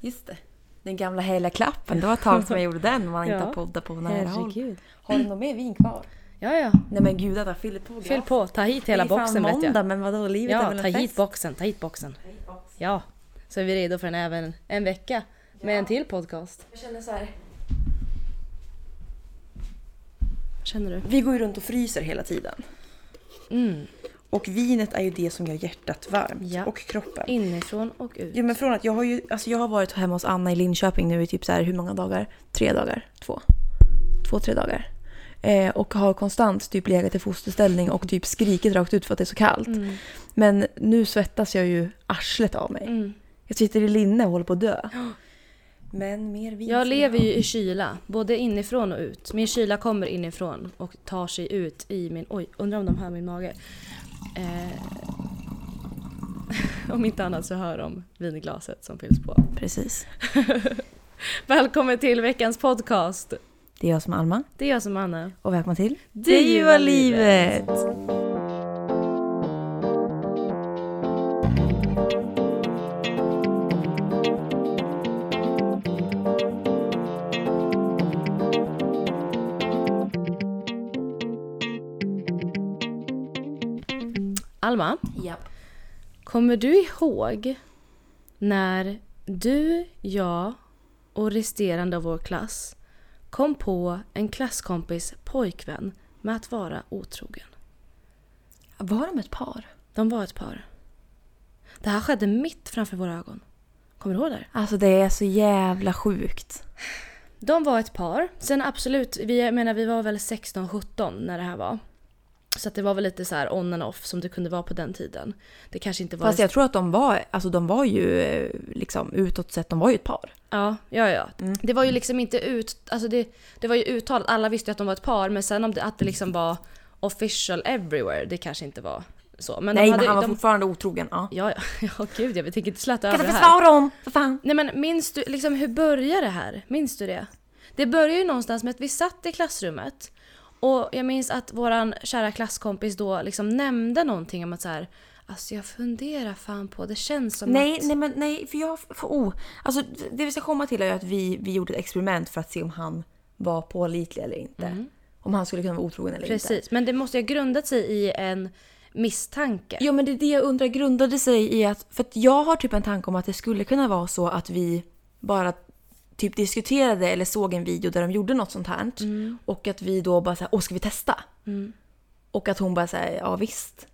Just det. Den gamla hela klappen. Det var ett tag sedan jag gjorde den. Man inte Ja. poddat på nära håll. Har du något mer vin kvar? Ja, ja. Nej men gud, jag fyller på Fyll på. Ta hit hela det är boxen vet måndag, jag. men vadå? Livet är Ja, väl ta en hit fest? boxen. Ta hit boxen. Ja. Så är vi redo för en, även en vecka med en till podcast. Jag känner så här. Vad känner du? Vi går ju runt och fryser hela tiden. Mm. Och vinet är ju det som gör hjärtat varmt. Ja. Och kroppen. Inifrån och ut. Jo men från att jag har ju, alltså jag har varit hemma hos Anna i Linköping nu i typ så här hur många dagar? Tre dagar? Två? Två, tre dagar. Eh, och har konstant typ legat i fosterställning och typ skrikit rakt ut för att det är så kallt. Mm. Men nu svettas jag ju arslet av mig. Mm. Jag sitter i linne och håller på att dö. Men mer vin. Jag lever ju i kyla, både inifrån och ut. Min kyla kommer inifrån och tar sig ut i min... Oj, undrar om de hör min mage. Eh, om inte annat så hör de vinglaset som fylls på. Precis. Välkommen till veckans podcast. Det är jag som är Alma. Det är jag som är Anna. Och välkommen till Det ljuva livet. Alma, Ja. kommer du ihåg när du, jag och resterande av vår klass kom på en klasskompis pojkvän med att vara otrogen? Var de ett par? De var ett par. Det här skedde mitt framför våra ögon. Kommer du ihåg det? Alltså det är så jävla sjukt. De var ett par. Sen absolut, vi, jag menar vi var väl 16-17 när det här var. Så det var väl lite så här on and off som det kunde vara på den tiden. Det kanske inte var... Fast jag tror att de var, alltså de var ju eh, liksom utåt sett, de var ju ett par. Ja, ja, ja. Mm. Det var ju liksom inte ut... Alltså det, det var ju uttalat, alla visste ju att de var ett par men sen om det, att det liksom var official everywhere, det kanske inte var så. Men Nej de men hade, han var de, fortfarande otrogen. Ja. Ja, ja, ja, gud jag tänker inte släta Kan över det här. försvara dem, för fan. Nej men minns du, liksom hur börjar det här? Minns du det? Det börjar ju någonstans med att vi satt i klassrummet och jag minns att våran kära klasskompis då liksom nämnde någonting om att så här, alltså jag funderar fan på, det känns som Nej, att... nej men nej, för jag... För, oh. Alltså det vi ska komma till är ju att vi, vi gjorde ett experiment för att se om han var pålitlig eller inte. Om han skulle kunna vara otrogen eller inte. Precis, men det måste ju ha grundat sig i en misstanke. Jo men det är det jag undrar grundade sig i att, för att jag har typ en tanke om att det skulle kunna vara så att vi bara typ diskuterade eller såg en video där de gjorde något sånt här. Och att vi då bara såhär, åh ska vi testa? Och att hon bara säger ja visst.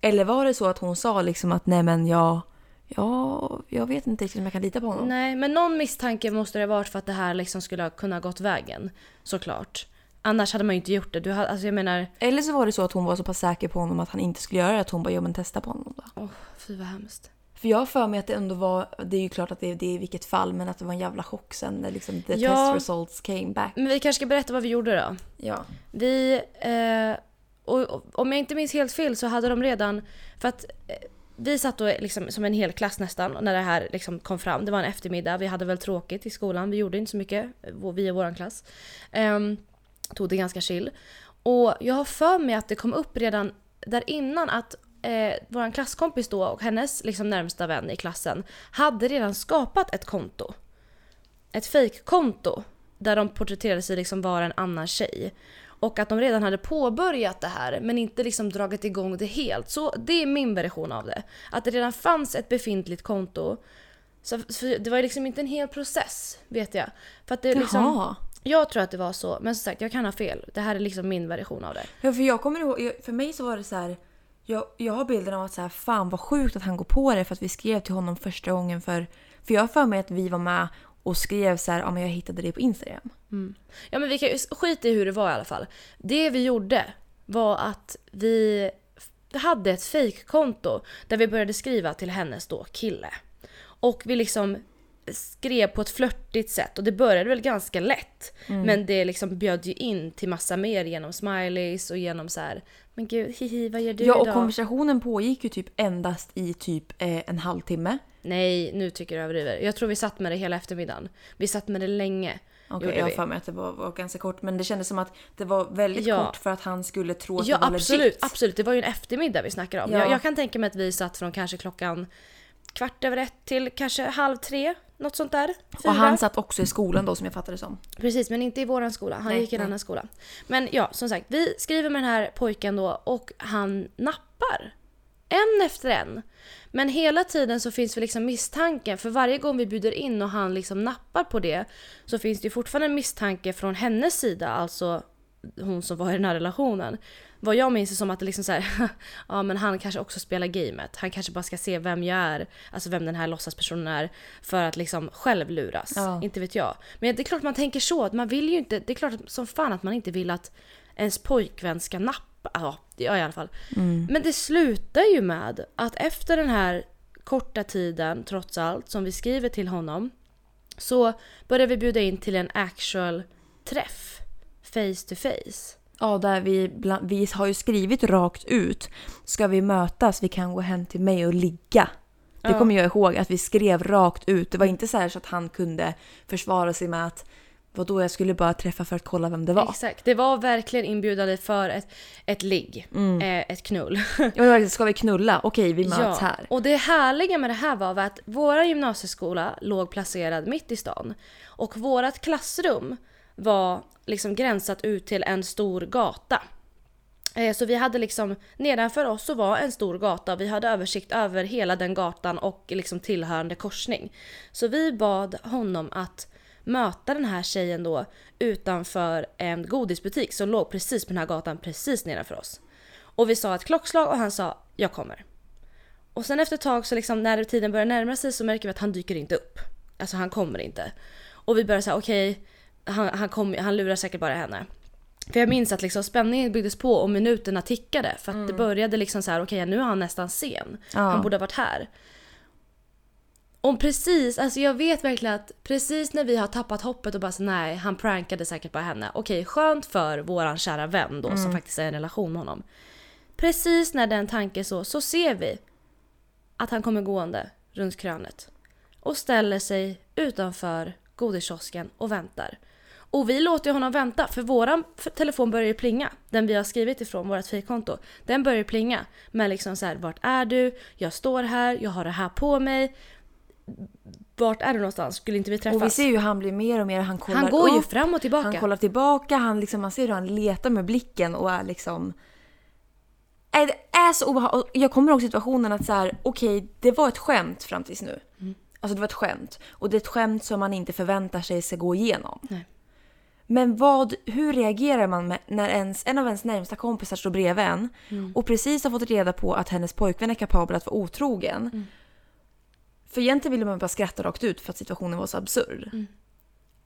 Eller var det så att hon sa liksom att nej men jag, ja, jag vet inte riktigt om jag kan lita på honom. Nej, men någon misstanke måste det ha varit för att det här liksom skulle ha kunnat gått vägen. Såklart. Annars hade man ju inte gjort det. Du hade, alltså jag menar, Eller så var det så att hon var så pass säker på honom att han inte skulle göra det att hon bara, ja men testa på honom då. åh fy vad hemskt. För jag har för mig att det ändå var, det är ju klart att det, det är i vilket fall, men att det var en jävla chock sen när liksom the Ja. test results came back. Men vi kanske ska berätta vad vi gjorde då. Ja. Vi, eh, och, och, om jag inte minns helt fel så hade de redan, för att eh, vi satt då liksom som en hel klass nästan när det här liksom kom fram. Det var en eftermiddag, vi hade väl tråkigt i skolan, vi gjorde inte så mycket, eh, vår- vi och våran klass. Um, tog det ganska chill. Och jag har för mig att det kom upp redan där innan att eh, vår klasskompis då och hennes liksom närmsta vän i klassen hade redan skapat ett konto. Ett fejkkonto där de porträtterade sig liksom vara en annan tjej. Och att de redan hade påbörjat det här men inte liksom dragit igång det helt. Så det är min version av det. Att det redan fanns ett befintligt konto. Så, det var liksom inte en hel process, vet jag. För att det liksom, Jaha. jag tror att det var så, men som sagt jag kan ha fel. Det här är liksom min version av det. Ja, för jag kommer ihåg, för mig så var det så här. Jag, jag har bilden av att så här, fan vad sjukt att han går på det för att vi skrev till honom första gången för... För jag har för mig att vi var med och skrev så här, ja men jag hittade det på Instagram. Ja men vi kan ju skita i hur det var i alla fall. Det vi gjorde var att vi hade ett fejkkonto där vi började skriva till hennes då kille. Och vi liksom skrev på ett flörtigt sätt och det började väl ganska lätt. Men det liksom bjöd ju in till massa mer genom smileys och genom så här. Men gud, hihi vad gör du Ja och idag? konversationen pågick ju typ endast i typ eh, en halvtimme. Nej, nu tycker du överdriver. Jag tror vi satt med det hela eftermiddagen. Vi satt med det länge. Okej, gjorde jag har för mig att det var, var ganska kort men det kändes som att det var väldigt Ja. kort för att han skulle tro att Ja det var absolut, legit. absolut. Det var ju en eftermiddag vi snackade om. Ja. Jag, jag kan tänka mig att vi satt från kanske klockan kvart över ett till kanske halv tre. Något sånt där. Fyra. Och han satt också i skolan då som jag fattade som. Precis, men inte i våran skola. Han Nej, gick i en annan skola. Men ja, som sagt, vi skriver med den här pojken då och han nappar. En efter en. Men hela tiden så finns det liksom misstanken, för varje gång vi bjuder in och han liksom nappar på det så finns det ju fortfarande en misstanke från hennes sida, alltså hon som var i den här relationen. Vad jag minns är som att det liksom så här, ja men han kanske också spelar gamet. Han kanske bara ska se vem jag är, alltså vem den här låtsaspersonen är, för att liksom själv luras. Ja. Inte vet jag. Men det är klart man tänker så, att man vill ju inte, det är klart som fan att man inte vill att ens pojkvän ska nappa. Ja, det gör jag i alla fall. Men det slutar ju med att efter den här korta tiden, trots allt, som vi skriver till honom, så börjar vi bjuda in till en actual träff. Face to face. Ja, där vi, bland, vi har ju skrivit rakt ut. Ska vi mötas? Vi kan gå hem till mig och ligga. Det Ja. kommer jag ihåg att vi skrev rakt ut. Det var inte så så att han kunde försvara sig med att vadå, jag skulle bara träffa för att kolla vem det var. Exakt. Det var verkligen inbjudande för ett, ett ligg. Mm. Eh, ett knull. Ja, ska vi knulla? Okej, vi möts här. Och det härliga med det här var att våra gymnasieskola låg placerad mitt i stan. Och vårat klassrum var liksom gränsat ut till en stor gata. Eh, så vi hade liksom, nedanför oss så var en stor gata. och Vi hade översikt över hela den gatan och liksom tillhörande korsning. Så vi bad honom att möta den här tjejen då utanför en godisbutik som låg precis på den här gatan precis nedanför oss. Och vi sa ett klockslag och han sa jag kommer. Och sen efter ett tag så liksom när tiden börjar närma sig så märker vi att han dyker inte upp. Alltså han kommer inte. Och vi börjar säga okej, han, han, kom, han lurar säkert bara henne. För jag minns att liksom spänningen byggdes på och minuterna tickade. För att det började liksom så här: okej nu är han nästan sen. Ja. Han borde ha varit här. Och precis, alltså jag vet verkligen att precis när vi har tappat hoppet och bara så nej, han prankade säkert bara henne. Okej, skönt för våran kära vän då som faktiskt är i en relation med honom. Precis när den tanken så, så ser vi att han kommer gående runt krönet och ställer sig utanför godiskiosken och väntar. Och vi låter ju honom vänta för våran telefon börjar ju plinga. Den vi har skrivit ifrån, vårt fejkkonto. Den börjar ju plinga. Men liksom så här, vart är du? Jag står här, jag har det här på mig. Vart är du någonstans? Skulle inte vi träffas? Och vi ser ju hur han blir mer och mer, han kollar han går ju upp, fram och tillbaka. han kollar tillbaka, han liksom, man ser hur han letar med blicken och är liksom... Nej, det är så obehagligt. Jag kommer ihåg situationen att så här, okej, det var ett skämt fram tills nu. Mm. Alltså det var ett skämt. Och det är ett skämt som man inte förväntar sig ska gå igenom. Nej. Men vad, hur reagerar man när ens, en av ens närmsta kompisar står bredvid en Mm. och precis har fått reda på att hennes pojkvän är kapabel att vara otrogen. Mm. För egentligen ville man bara skratta rakt ut för att situationen var så absurd. Mm.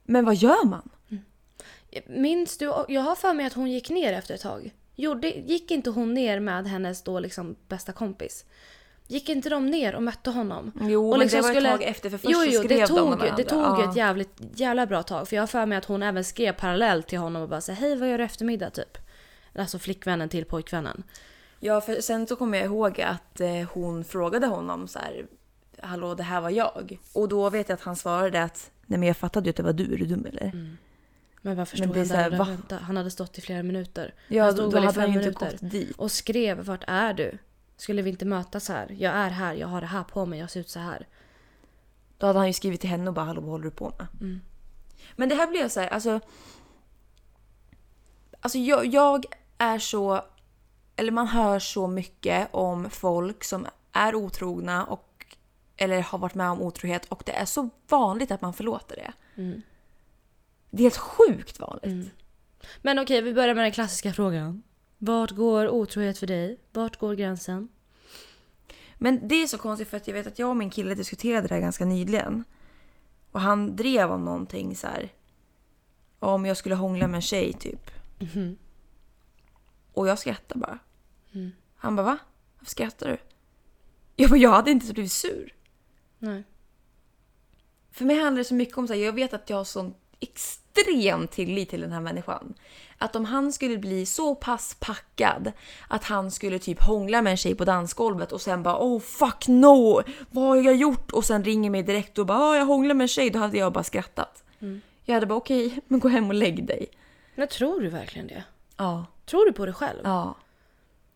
Men vad gör man? Minns du? Jag har för mig att hon gick ner efter ett tag. Gjorde, gick inte hon ner med hennes då liksom bästa kompis? Gick inte de ner och mötte honom? Jo, och men det var ett tag efter, för först jo, jo, skrev det de tog, med ju- Det tog ju ett jävligt, jävla bra tag. För jag har för mig att hon även skrev parallellt till honom och bara säga hej vad gör du eftermiddag typ? Alltså flickvännen till pojkvännen. Ja, för sen så kommer jag ihåg att eh, hon frågade honom så här, hallå det här var jag. Och då vet jag att han svarade att, nej men jag fattade ju att det var du, är du dum eller? Mm. Men varför Men stod är han där här, va? Han hade stått i flera minuter. Ja, han då, stod då i hade han ju inte gått dit. Och skrev vart är du? Skulle vi inte mötas här? Jag är här, jag har det här på mig, jag ser ut så här. Då hade han ju skrivit till henne och bara hallå vad håller du på med? Mm. Men det här blev så här, alltså. Alltså jag, jag är så, eller man hör så mycket om folk som är otrogna och eller har varit med om otrohet och det är så vanligt att man förlåter det. Mm. Det är helt sjukt vanligt. Men okej, vi börjar med den klassiska frågan. Vart går otrohet för dig? Vart går gränsen? Men det är så konstigt för att jag vet att jag och min kille diskuterade det här ganska nyligen. Och han drev om någonting så här. Om jag skulle hångla med en tjej typ. Och jag skrattade bara. Han bara va? Varför skrattar du? Jag bara jag hade inte blivit sur. Nej. För mig handlar det så mycket om så här, jag vet att jag har sån extrem tillit till den här människan. Att om han skulle bli så pass packad att han skulle typ hångla med en tjej på dansgolvet och sen bara oh fuck no, vad har jag gjort? Och sen ringer mig direkt och bara oh, jag hånglar med en tjej, då hade jag bara skrattat. Jag hade bara okej, men gå hem och lägg dig. Men tror du verkligen det? Ja, Tror du på det själv? ja.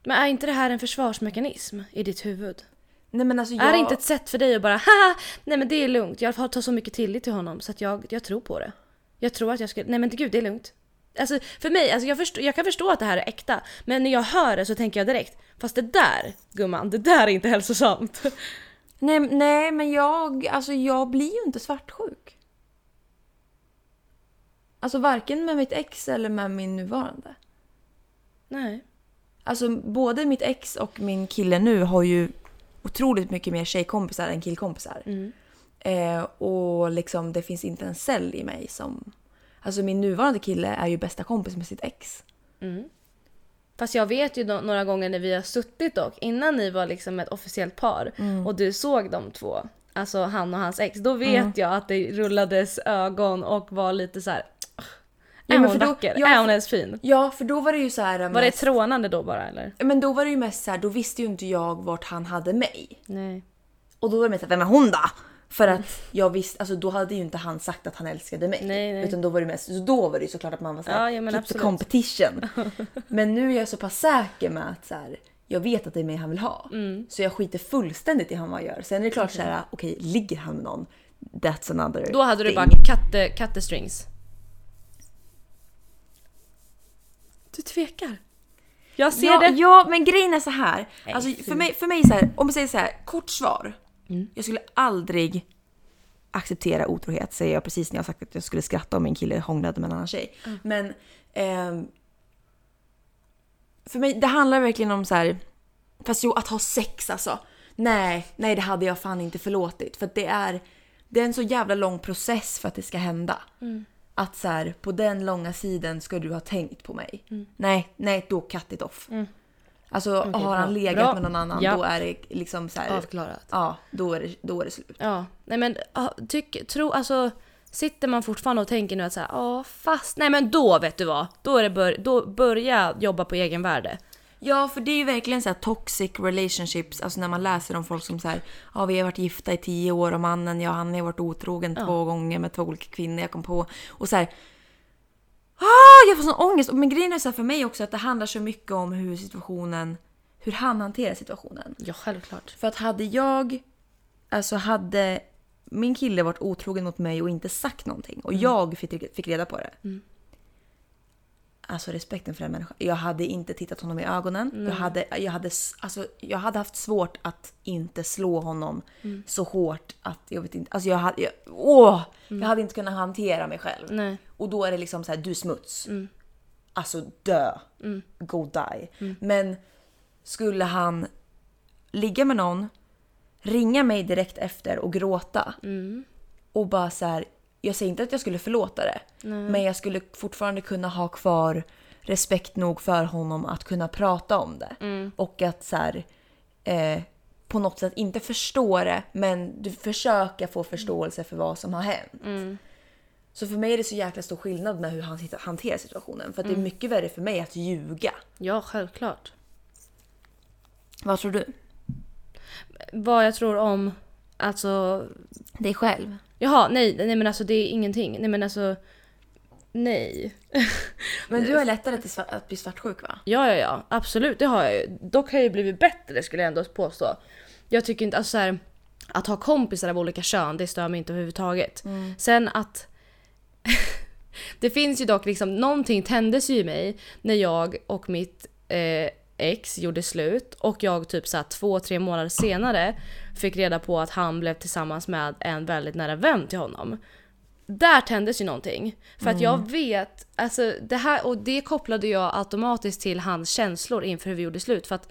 Men är inte det här en försvarsmekanism i ditt huvud? Nej men alltså jag... Är det inte ett sätt för dig att bara haha, nej men det är lugnt. Jag har tar så mycket tillit till honom så att jag, jag tror på det. Jag tror att jag skulle, nej men gud det är lugnt. Alltså för mig, alltså jag, förstår, jag kan förstå att det här är äkta. Men när jag hör det så tänker jag direkt, fast det där gumman, det där är inte hälsosamt. Nej, nej men jag, alltså jag blir ju inte svartsjuk. Alltså varken med mitt ex eller med min nuvarande. Nej. Alltså både mitt ex och min kille nu har ju otroligt mycket mer tjejkompisar än killkompisar. Mm. Eh, och liksom det finns inte en cell i mig som... Alltså min nuvarande kille är ju bästa kompis med sitt ex. Mm. Fast jag vet ju några gånger när vi har suttit dock, innan ni var liksom ett officiellt par och du såg de två, alltså han och hans ex, då vet jag att det rullades ögon och var lite så här. Ja, Är hon då- vacker? ja, är hon ens fin? Ja, för då var det ju så här... Var det trånande då bara eller? Men då var det ju mest så här, då visste ju inte jag vart han hade mig. Nej. Och då var det mest så här, vem är hon då? För att jag visste, alltså då hade ju inte han sagt att han älskade mig. Nej, nej. Utan då var det mest, så då var det ju såklart att man var såhär, Ja, ja, keep absolut. the competition. men nu är jag så pass säker med att så här, jag vet att det är mig han vill ha. Mm. Så jag skiter fullständigt i han vad han gör. Sen är det klart så här, okej ligger han med någon? That's another Då hade du thing. bara katte, kattestrings. Du tvekar. Jag ser ja, det. Ja, men grejen är så här. Nej, Alltså, för mig, för mig så här, om man säger så här, kort svar. Mm. Jag skulle aldrig acceptera otrohet, säger jag precis när jag sagt att jag skulle skratta om min kille hånglade med en annan tjej. Mm. Men ehm, för mig, det handlar verkligen om så här, fast jo, att ha sex alltså. Nej, nej det hade jag fan inte förlåtit. För det är, det är en så jävla lång process för att det ska hända. Mm. Att så här, på den långa sidan ska du ha tänkt på mig. Mm. Nej, nej då cut it off. Alltså har bra. han legat Bra. med någon annan Ja. då är det liksom så här, Avklarat. Ja, då är det, då är det slut. Ja, nej men ja, tyck, tro, alltså sitter man fortfarande och tänker nu att såhär, ja fast, nej men då vet du vad, då är det bör, då börja jobba på egenvärde. Ja, för det är ju verkligen så här toxic relationships. Alltså när man läser om folk som så här, ja vi har varit gifta i tio år och mannen, ja han har varit otrogen två gånger med två olika kvinnor jag kom på. Och så här, ah, jag får sån ångest. Men grejen är så för mig också att det handlar så mycket om hur situationen, hur han hanterar situationen. Ja, självklart. För att hade jag, alltså hade min kille varit otrogen mot mig och inte sagt någonting och jag fick, fick reda på det. Alltså respekten för den människan. Jag hade inte tittat honom i ögonen. Jag, hade, jag, hade, alltså, jag hade haft svårt att inte slå honom så hårt att jag vet inte. Alltså jag hade, jag, åh, jag hade inte kunnat hantera mig själv. Nej. Och då är det liksom så här, du smuts. Alltså dö. Go die. Men skulle han ligga med någon, ringa mig direkt efter och gråta. Och bara så här, jag säger inte att jag skulle förlåta det. Men jag skulle fortfarande kunna ha kvar respekt nog för honom att kunna prata om det. Och att så här, eh, på något sätt inte förstå det men du försöka få förståelse för vad som har hänt. Så för mig är det så jäkla stor skillnad med hur han hanterar situationen. För att det är mycket värre för mig att ljuga. Ja, självklart. Vad tror du? Vad jag tror om, alltså, Dig själv? Jaha, nej, nej men alltså det är ingenting. Nej men alltså, nej. Men du har lättare till sva- att bli svartsjuk va? Ja, ja, ja. Absolut, det har jag ju. Dock har jag ju blivit bättre skulle jag ändå påstå. Jag tycker inte, alltså så här, att ha kompisar av olika kön, det stör mig inte överhuvudtaget. Sen att... det finns ju dock liksom, någonting tändes ju i mig när jag och mitt eh, ex gjorde slut och jag typ så här, två, tre månader senare fick reda på att han blev tillsammans med en väldigt nära vän till honom där tändes ju någonting. För att jag vet, alltså det här, och det kopplade jag automatiskt till hans känslor inför hur vi gjorde slut. För att...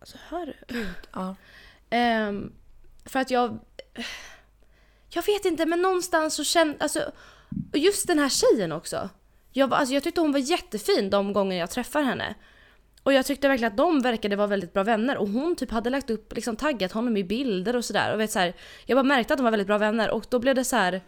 Alltså hör du? Ja. Ehm, för att jag... Jag vet inte, men någonstans så kände... Alltså, just den här tjejen också. Jag, alltså, jag tyckte hon var jättefin de gånger jag träffade henne. Och jag tyckte verkligen att de verkade vara väldigt bra vänner och hon typ hade lagt upp, liksom taggat honom i bilder och sådär. Och vet, så här, jag bara märkte att de var väldigt bra vänner och då blev det så här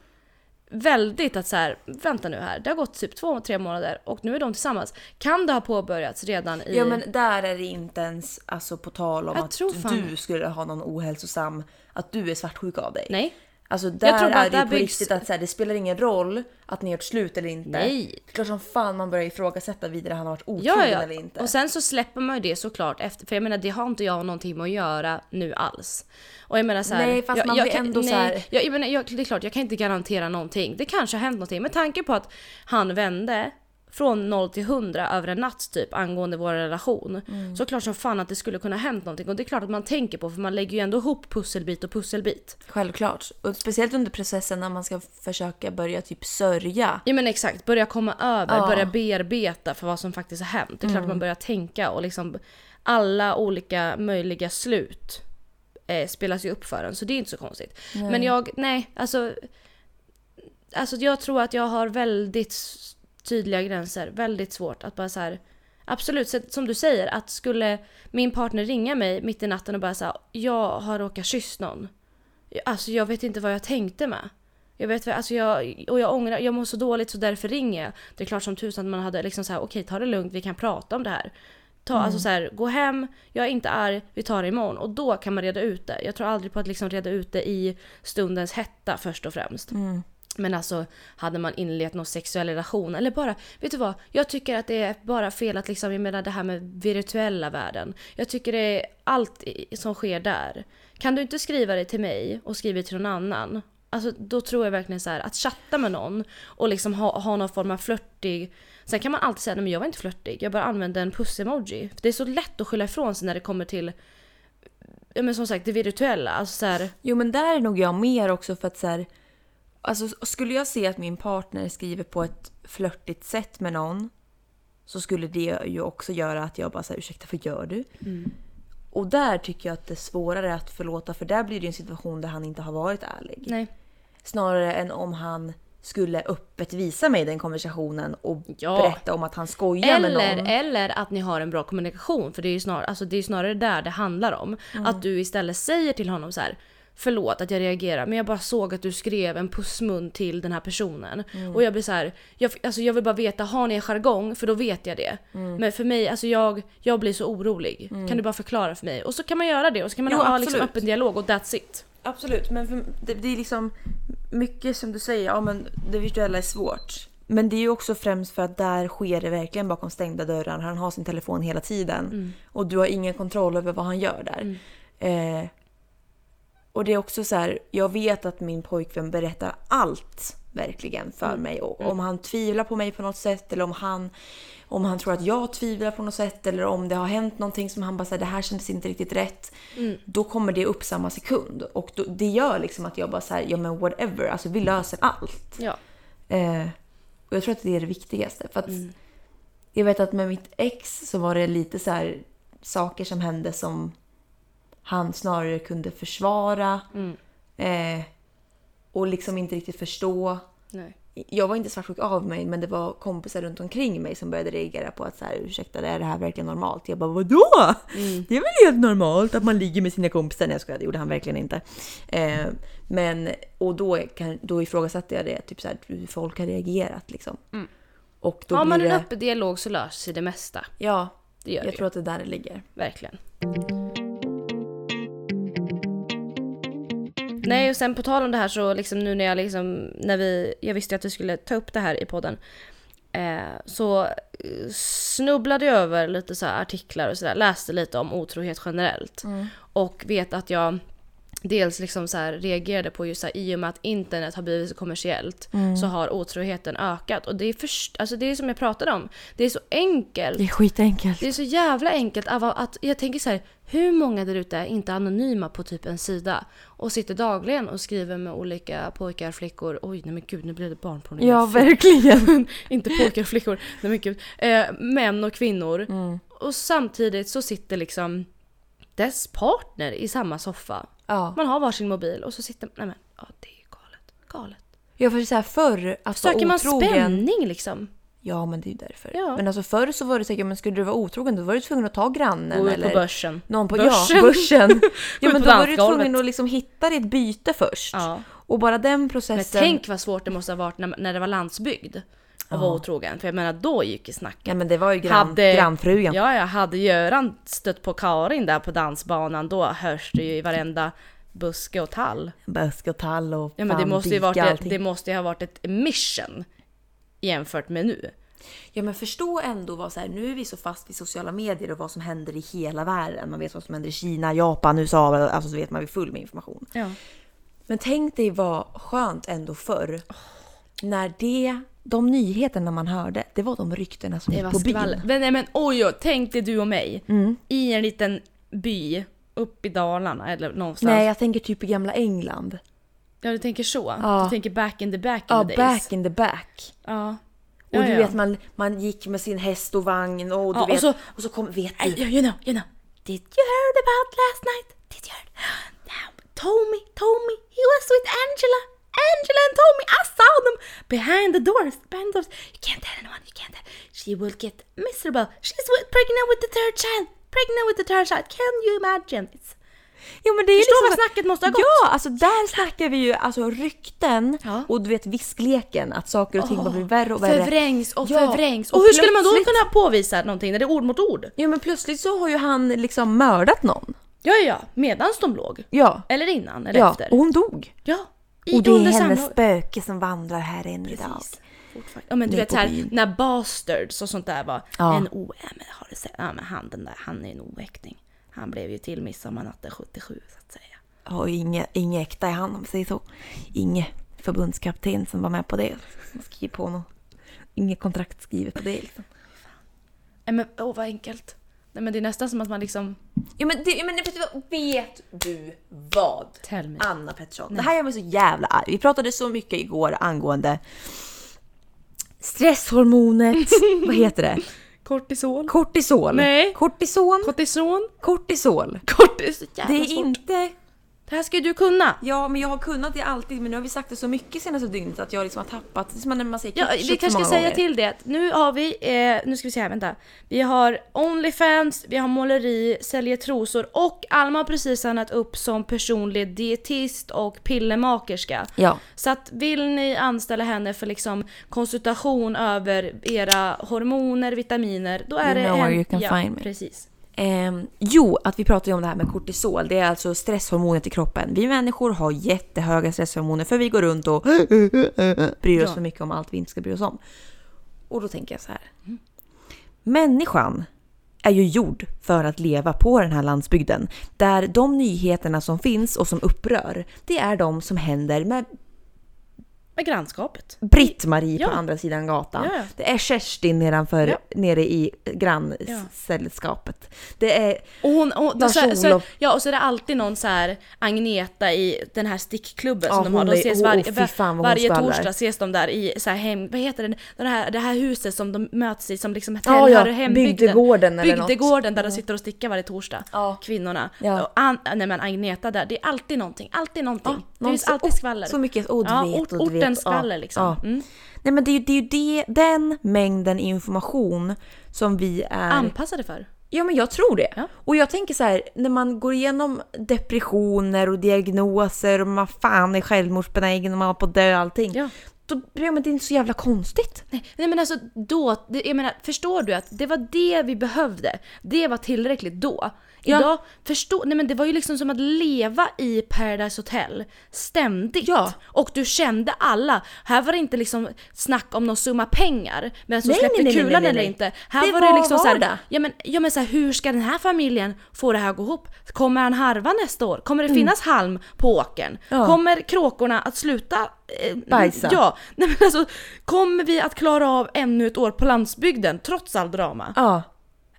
väldigt att så här, vänta nu här, det har gått typ två, tre månader och nu är de tillsammans. Kan det ha påbörjats redan i... Ja men där är det inte ens alltså, på tal om Jag att du skulle ha någon ohälsosam, att du är svartsjuk av dig. Nej. Alltså där tror är det ju på byggs- riktigt att så här, det spelar ingen roll att ni har gjort slut eller inte. Nej. Det är klart som fan man börjar ifrågasätta vidare han har varit otrogen Ja, ja. eller inte. Och sen så släpper man ju det såklart efter. För jag menar det har inte jag någonting med att göra nu alls. Och jag menar så här, Nej, fast jag, man jag blir kan, ändå nej, så här- Jag, jag menar, jag, det är klart, jag kan inte garantera någonting. Det kanske har hänt någonting. Med tanke på att han vände från 0 till 100 över en natt typ angående vår relation. Mm. Så klart som fan att det skulle kunna hänt någonting. Och det är klart att man tänker på för man lägger ju ändå ihop pusselbit och pusselbit. Självklart. Och speciellt under processen när man ska försöka börja typ sörja. Ja men exakt, börja komma över, Ja. börja bearbeta för vad som faktiskt har hänt. Det är klart Mm. att man börjar tänka och liksom alla olika möjliga slut eh, spelas ju upp för en så det är inte så konstigt. Men jag, nej alltså. Alltså jag tror att jag har väldigt tydliga gränser, väldigt svårt att bara så här. Absolut, så, som du säger att skulle min partner ringa mig mitt i natten och bara säga jag har råkat kyssa någon. Alltså jag vet inte vad jag tänkte med. Jag vet vad- alltså jag, och jag ångrar, jag mår så dåligt så därför ringer jag. Det är klart som tusan att man hade liksom så här, okej ta det lugnt, vi kan prata om det här. Ta, Alltså så här, gå hem, jag är inte arg, vi tar det imorgon. Och då kan man reda ut det. Jag tror aldrig på att liksom reda ut det i stundens hetta först och främst. Men alltså hade man inlett någon sexuell relation eller bara, vet du vad? Jag tycker att det är bara fel att liksom, jag menar det här med virtuella världen. Jag tycker det är allt som sker där. Kan du inte skriva det till mig och skriva det till någon annan? Alltså då tror jag verkligen så här att chatta med någon och liksom ha, ha någon form av flörtig Sen kan man alltid säga nej men jag var inte flörtig, jag bara använde en puss-emoji. Det är så lätt att skylla ifrån sig när det kommer till Ja men som sagt det virtuella. Alltså så här, Jo men där är nog jag mer också för att så här, Alltså skulle jag se att min partner skriver på ett flörtigt sätt med någon så skulle det ju också göra att jag bara säger ursäkta vad gör du? Och där tycker jag att det är svårare att förlåta för där blir det en situation där han inte har varit ärlig. nej. Snarare än om han skulle öppet visa mig den konversationen och Ja. berätta om att han skojar med Eller, någon. eller att ni har en bra kommunikation. För det är ju snar, alltså det är snarare där det handlar om. Att du istället säger till honom så här. Förlåt att jag reagerar men jag bara såg att du skrev en pussmun till den här personen. Och jag blir så här, jag, alltså jag vill bara veta, har ni en jargong? För då vet jag det. Men för mig, alltså jag, jag blir så orolig. Kan du bara förklara för mig? Och så kan man göra det och så kan man Jo, ha liksom öppen dialog och that's it. Absolut, men för, det, det är liksom mycket som du säger, ja men det virtuella är svårt. Men det är ju också främst för att där sker det verkligen bakom stängda dörrar. Han har sin telefon hela tiden och du har ingen kontroll över vad han gör där. Eh, och det är också så här, jag vet att min pojkvän berättar allt verkligen för mig. Och om han tvivlar på mig på något sätt eller om han, om han tror att jag tvivlar på något sätt eller om det har hänt någonting som han bara säger det här kändes inte riktigt rätt. Då kommer det upp samma sekund. Och då, det gör liksom att jag bara säger ja men whatever, alltså vi löser allt. Ja. Eh, och jag tror att det är det viktigaste. För att Jag vet att med mitt ex så var det lite så här saker som hände som han snarare kunde försvara. Eh, och liksom inte riktigt förstå. Nej. Jag var inte svartsjuk av mig men det var kompisar runt omkring mig som började reagera på att så här, ursäkta är det här verkligen normalt? Jag bara vadå? Det är väl helt normalt att man ligger med sina kompisar? Nej jag skojar, det gjorde han verkligen inte. Eh, men, och då, kan, då ifrågasatte jag det, typ så här, hur folk har reagerat liksom. Och då Har man blir en det, öppen dialog så löser sig det mesta. Ja, Det gör jag det tror att det är där det ligger. Verkligen. Nej och sen på tal om det här så liksom nu när jag liksom, när vi, jag visste att vi skulle ta upp det här i podden. Eh, så eh, snubblade jag över lite så här artiklar och sådär, läste lite om otrohet generellt. Och vet att jag dels liksom så här reagerade på just så här, i och med att internet har blivit så kommersiellt så har otroheten ökat. Och det är, först, alltså det är som jag pratade om, det är så enkelt är skitenkelt. det är så jävla enkelt av att jag tänker så här, hur många där ute är inte anonyma på typ en sida och sitter dagligen och skriver med olika pojkar, flickor, oj nej men gud nu blev det barnpornografi. Ja, verkligen. inte pojkar och flickor, nej men gud. Eh, män och kvinnor. Och samtidigt så sitter liksom dess partner i samma soffa. Ja. Man har varsin mobil och så sitter nej men, ja det är galet. Galet. Jag får säga förr att Söker vara man otrogen. spänning liksom? Ja, men det är ju därför. Ja. Men alltså förr så var det säkert, men skulle du vara otrogen då var du tvungen att ta grannen Gå ut eller på börsen. någon på Börsen. Ja, börsen. Ja, men då var du tvungen att liksom hitta ditt byte först. Ja. Och bara den Men processen. tänk vad svårt det måste ha varit när, när det var landsbygd. Att vara otrogen. För jag menar då gick ju snacket. Ja men det var ju grann, Hade- grannfrugan. Ja, jag hade Göran stött på Karin där på dansbanan då hörs det ju i varenda buske och tall. Buske och tall och Ja men det måste, ju varit och ett, allting. det måste ju ha varit ett mission jämfört med nu. Ja men förstå ändå vad så här, nu är vi så fast vid sociala medier och vad som händer i hela världen. Man vet vad som händer i Kina, Japan, USA, alltså så vet man vi är full med information. Ja. Men tänk dig vad skönt ändå förr. När det, de nyheterna man hörde, det var de ryktena som gick var på skvaller. byn. Men, nej, men oj, oj, tänk dig du och mig i en liten by uppe i Dalarna eller någonstans. Nej jag tänker typ i gamla England. Ja du tänker så? Ja. Du tänker back in the back in Ja, the days? back in the back. Ja. Och Ja, du ja. vet man, man gick med sin häst och vagn och du Ja, och vet. så- och så kom, vet du. you know, you know. Did you heard about last night? Did you heard? Tommy, Tommy, he was with Angela. Angela and Tommy, I saw them behind the doors. Behind the doors. You can't tell anyone, you can't tell. She will get miserable. She's pregnant with the third child. Pregnant with the third child. Can you imagine? It's... Jo, men det är Förstå liksom vad snacket måste ha gått. Ja, alltså där snackar vi ju alltså rykten Ja. och du vet viskleken att saker och ting bara blir värre och värre. Förvrängs och Ja, förvrängs. Och, och hur skulle man då kunna påvisa någonting när det är ord mot ord? Ja men plötsligt så har ju han liksom mördat någon. Ja, ja, medans de låg. Ja. Eller innan, eller Ja, efter. och hon dog. Ja. I Och det är hennes samlag- spöke som vandrar här än idag. Precis. Fortfarande. Ja men du vet på så här, byn. när bastards och sånt där var Ja. en o... Ja, men har du sett? Ja men han den där, han är en oäkting. Han blev ju till midsommarnatten 77 så att säga. Och inget, inget äkta i han om säger så. Inget förbundskapten som var med på det. Man skriver på något. Inget kontrakt skrivet på det liksom. Nej men åh vad enkelt. Nej men det är nästan som att man liksom... Ja men, det, ja, men vet, du vad, vet du vad? Tell me. Anna Pettersson. Det här gör mig så jävla arg. Vi pratade så mycket igår angående stresshormonet. vad heter det? Kortisol. Kortisol. Nej. Kortison. Kortison. Kortisol. Kortis. Det är inte... Det här ska ju du kunna. Ja, men jag har kunnat det alltid. Men nu har vi sagt det så mycket senaste dygnet att jag liksom har tappat. Det är som när man säger Ja, vi kanske ska säga gånger. till det nu har vi, eh, nu ska vi se här, vänta. Vi har Onlyfans, vi har måleri, säljer trosor och Alma har precis signat upp som personlig dietist och pillemakerska. Ja. Så att vill ni anställa henne för liksom konsultation över era hormoner, vitaminer, då är You det know en... where you can ja, find me. precis. Ehm, jo, att vi pratar ju om det här med kortisol. Det är alltså stresshormonet i kroppen. Vi människor har jättehöga stresshormoner för vi går runt och bryr oss Ja. för mycket om allt vi inte ska bry oss om. Och då tänker jag så här. Människan är ju gjord för att leva på den här landsbygden. Där de nyheterna som finns och som upprör, det är de som händer med Med grannskapet. Britt-Marie Ja. på andra sidan gatan. Ja, ja. Det är Kerstin nedanför, Ja. nere i grannsällskapet. Det är Och hon, och, Lars så, så, ja, och så är det alltid någon så här Agneta i den här stickklubben som de har. De ses varje, vad hon varje torsdag ses de där i så här hem, vad heter det, det här, det här huset som de möts i som liksom tillhör ja, hembygden. bygdegården eller något. Bygdegården där de sitter och stickar varje torsdag. Kvinnorna. Ja. Och An, nej men Agneta där, det är alltid någonting, alltid någonting. det finns alltid oh, skvaller. Så mycket, oh, du vet, ort, skvaller Ja, liksom. ja. Mm. Nej men det är ju, det är ju det, den mängden information som vi är... Anpassade för. Ja men jag tror det. Ja. Och jag tänker så här, när man går igenom depressioner och diagnoser och man fan är självmordsbenägen och man har på att dö och allting. Ja. Då, ja, men det är inte så jävla konstigt. Nej, nej men alltså då, jag menar förstår du att det var det vi behövde? Det var tillräckligt då. Ja. Idag, förstå, nej men det var ju liksom som att leva i Paradise Hotel ständigt. Ja. Och du kände alla. Här var det inte liksom snack om någon summa pengar, vem som Nej, släppte nej, nej, kulan eller inte. Här Det var, var det liksom så vardag. här, ja men, ja men så här, hur ska den här familjen få det här att gå ihop? Kommer han harva nästa år? Kommer det finnas halm på åkern? Mm. Ja. Kommer kråkorna att sluta eh, Bajsa. Ja, nej men alltså kommer vi att klara av ännu ett år på landsbygden trots all drama? Ja.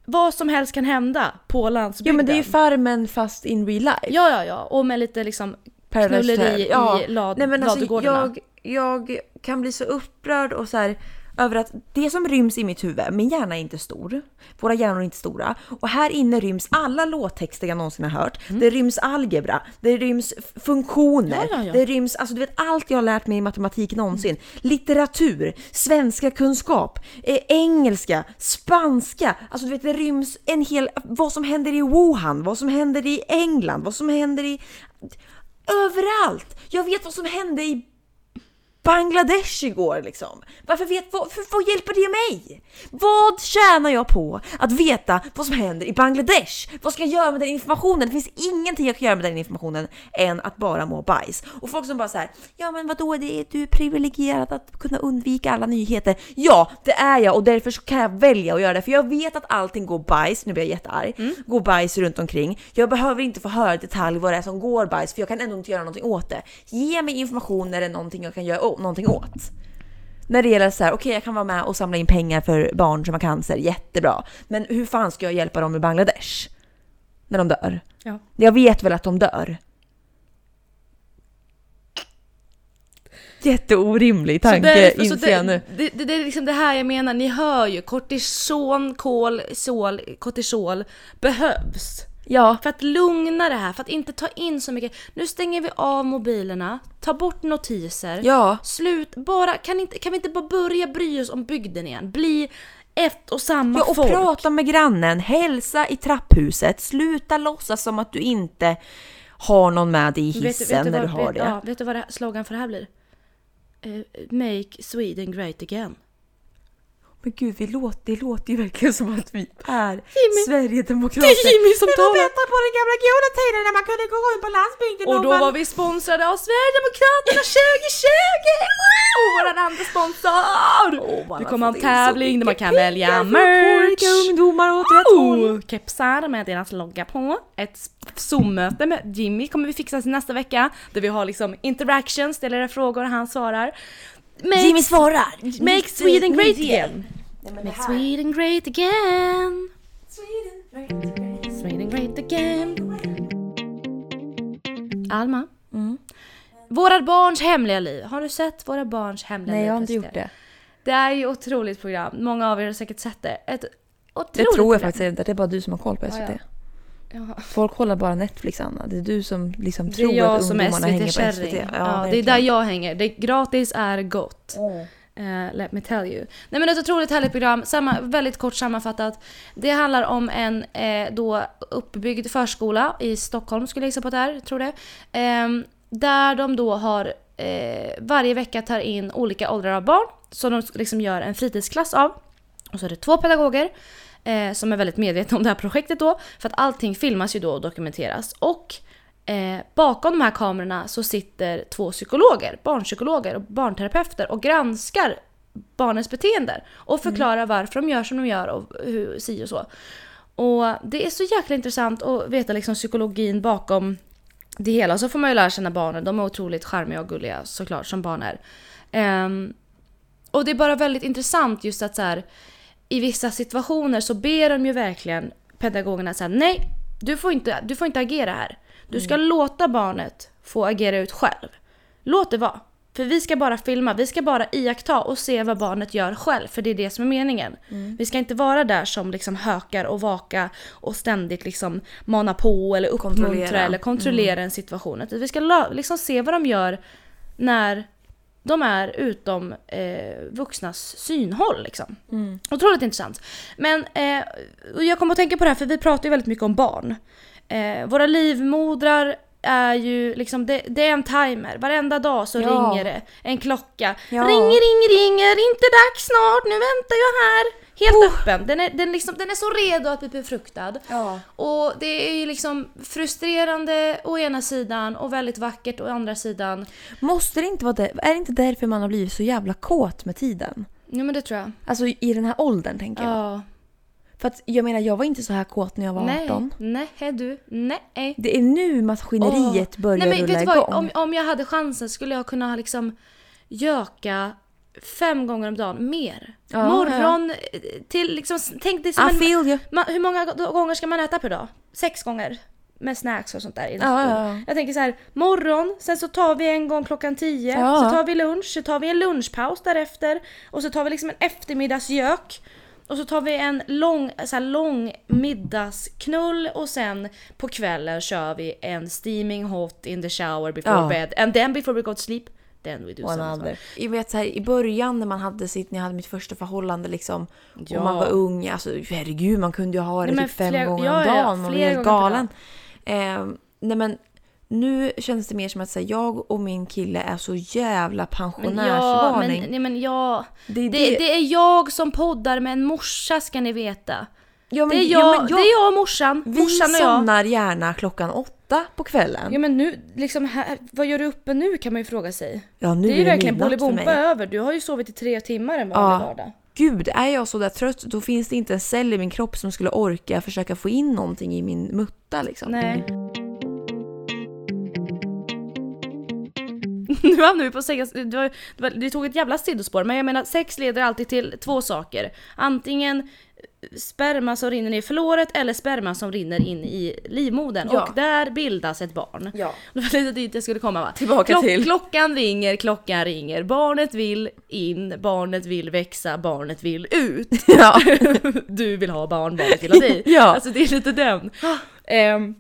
Vad som helst kan hända på landsbygden. Ja men det är ju Farmen fast in real life. Ja, ja, ja. Och med lite liksom Paradise knulleri i lad, Nej, men alltså, ladugårdarna. jag, jag kan bli så upprörd och så här, över att det som ryms i mitt huvud, min hjärna är inte stor, våra hjärnor är inte stora och här inne ryms alla låttexter jag någonsin har hört. Det ryms algebra, det ryms funktioner, Mm. Ja, ja, ja. det ryms alltså du vet allt jag har lärt mig i matematik någonsin. Litteratur, svenska kunskap, eh, engelska, spanska, alltså du vet det ryms en hel, vad som händer i Wuhan, vad som händer i England, vad som händer i Överallt! Jag vet vad som hände i Bangladesh igår liksom. Varför, vet, vad, för, vad hjälper det mig? Vad tjänar jag på att veta vad som händer i Bangladesh? Vad ska jag göra med den informationen? Det finns ingenting jag kan göra med den informationen än att bara må bajs. Och folk som bara så här, ja men vadå, det är, du är privilegierad att kunna undvika alla nyheter. Ja, det är jag och därför så kan jag välja att göra det. För jag vet att allting går bajs, nu blir jag jättearg, Mm. går bajs runt omkring. Jag behöver inte få höra i detalj vad det är som går bajs för jag kan ändå inte göra någonting åt det. Ge mig information när det är någonting jag kan göra någonting åt. När det gäller så här, okej jag kan vara med och samla in pengar för barn som har cancer, jättebra. Men hur fan ska jag hjälpa dem i Bangladesh? När de dör? Ja. Jag vet väl att de dör. Jätteorimlig tanke inser jag nu. det, det, det är liksom det här jag menar, ni hör ju kortison, kol, sol, kortisol behövs. Ja, För att lugna det här, för att inte ta in så mycket. Nu stänger vi av mobilerna, ta bort notiser. ja. Slut, bara, kan, inte, kan vi inte bara börja bry oss om bygden igen? Bli ett och samma Ja, och folk. prata med grannen, hälsa i trapphuset, sluta låtsas som att du inte har någon med dig i Vet du- hissen vet du när du vad- har vet, det. Ja, vet du vad det slogan för det här blir? Eh, make Sweden great again. Men gud, vi låter, det låter ju verkligen som att vi är Jimmy. Sverigedemokrater. Det är Jimmy som Vi var talar. bättre på den gamla goda tiden när man kunde gå runt på landsbygden Och då man... var vi sponsrade av Sverigedemokraterna 2020! Wow! Våran andra sponsor! Vi har kommer ha en tävling där man kan välja merch. ungdomar åt rätt håll. Oh, kepsar med deras logga på. Ett Zoom-möte med Jimmy kommer vi fixa till nästa vecka. Där vi har liksom interactions, ställer frågor och han svarar. Make, Jimmy svarar. make Sweden great again! Make Sweden great again! Sweden great again. Alma, Mm. Våra barns hemliga liv. Har du sett Våra barns hemliga liv? Nej, jag har inte gjort det. Det är ju ett otroligt program. Många av er har säkert sett det. Ett otroligt Det tror jag program. faktiskt inte. Det är bara du som har koll på SVT. Ja, ja. Ja. Folk kollar bara Netflix, Anna. Det är du som liksom tror att som ungdomarna hänger på SVT. SVT-kärring. Ja, det är där jag hänger. Det gratis är gott. Eh, let me tell you. Nej men ett otroligt härligt program, Samma, väldigt kort sammanfattat. Det handlar om en eh, då uppbyggd förskola i Stockholm skulle jag gissa på att det är, tror det. Ehm, där de då har eh, varje vecka tar in olika åldrar av barn som de liksom gör en fritidsklass av. Och så är det två pedagoger eh, som är väldigt medvetna om det här projektet då. För att allting filmas ju då och dokumenteras. Och eh, bakom de här kamerorna så sitter två psykologer, barnpsykologer och barnterapeuter och granskar barnens beteenden. Och förklarar varför de gör som de gör och hur, si och så. Och det är så jäkla intressant att veta liksom psykologin bakom det hela. Så får man ju lära känna barnen. De är otroligt charmiga och gulliga såklart som barn är. Ehm, och det är bara väldigt intressant just att så här, i vissa situationer så ber de ju verkligen pedagogerna säga nej, du får, inte, du får inte agera här. Du ska låta barnet få agera ut själv. Låt det vara. För vi ska bara filma, vi ska bara iaktta och se vad barnet gör själv. För det är det som är meningen. Vi ska inte vara där som liksom hökar och vaka och ständigt liksom mana på eller uppmuntra Kontrollera. eller kontrollera en situation. Vi ska liksom se vad de gör när de är utom eh, vuxnas synhåll. Liksom. Otroligt intressant. Men eh, jag kommer att tänka på det här för vi pratar ju väldigt mycket om barn. Eh, våra livmodrar är ju liksom, det, det är en timer. Varenda dag så Ja. ringer det en klocka. Ja. Ringer, ringer, ringer, inte dags snart, nu väntar jag här. Helt öppen. Den är, den, liksom, den är så redo att bli befruktad. Ja. Och det är ju liksom frustrerande å ena sidan och väldigt vackert å andra sidan. Måste det inte vara det? Är det inte därför man har blivit så jävla kåt med tiden? Jo men det tror jag. Alltså i den här åldern tänker jag. Ja. För att jag menar, jag var inte så här kåt när jag var 18. Nej, nej du, nej. Det är nu maskineriet Åh. börjar Nej, men rulla vet du vad? igång. Om, om jag hade chansen skulle jag kunna liksom göka fem gånger om dagen mer. Ja, Morgon eh, till liksom, tänk dig som I en, man, Hur många gånger ska man äta per dag? Sex gånger? Med snacks och sånt där. Ja, ja, ja. Jag tänker så här, morgon, sen så tar vi en gång klockan tio, Ja. så tar vi lunch, så tar vi en lunchpaus därefter och så tar vi liksom en eftermiddagsgök. Och så tar vi en lång, så lång middagsknull och sen på kvällen kör vi en steaming hot in the shower before Ja. bed and then before we go to sleep then we do One something. other. Jag vet så här, i början när man hade sitt, när jag hade mitt första förhållande liksom. Ja. Och man var ung, alltså herregud man kunde ju ha det Nej, typ fem flera- gånger ja, om ja, dagen. Man var flera helt galen. Eh, nej men nu känns det mer som att så här, jag och min kille är så jävla Men ja, pensionärsvarning. men, nej, men ja. det, är Det, det, det är jag som poddar med en morsa ska ni veta. Ja, men, Det är ja, jag, det är jag och morsan. Vi morsan och jag. somnar gärna klockan åtta på kvällen. Ja men nu, liksom här, vad gör du uppe nu kan man ju fråga sig. Ja, nu det är ju verkligen Bolibompa över. Du har ju sovit i tre timmar en vanlig Ja. vardag. Gud, är jag så där trött då finns det inte en cell i min kropp som skulle orka försöka få in någonting i min mutta liksom. Nej. Nu hamnar vi på sex, du, du, du tog ett jävla sidospår men jag menar sex leder alltid till två saker. Antingen sperma som rinner ner i förlåret eller sperma som rinner in i livmodern Ja. och där bildas ett barn. Ja. Det var lite dit jag skulle komma va? Tillbaka till. Klockan ringer, klockan ringer. Barnet vill in, barnet vill växa, barnet vill ut. ja. Du vill ha barn, barnet vill ha dig. Ja. Alltså det är lite den. Ehm,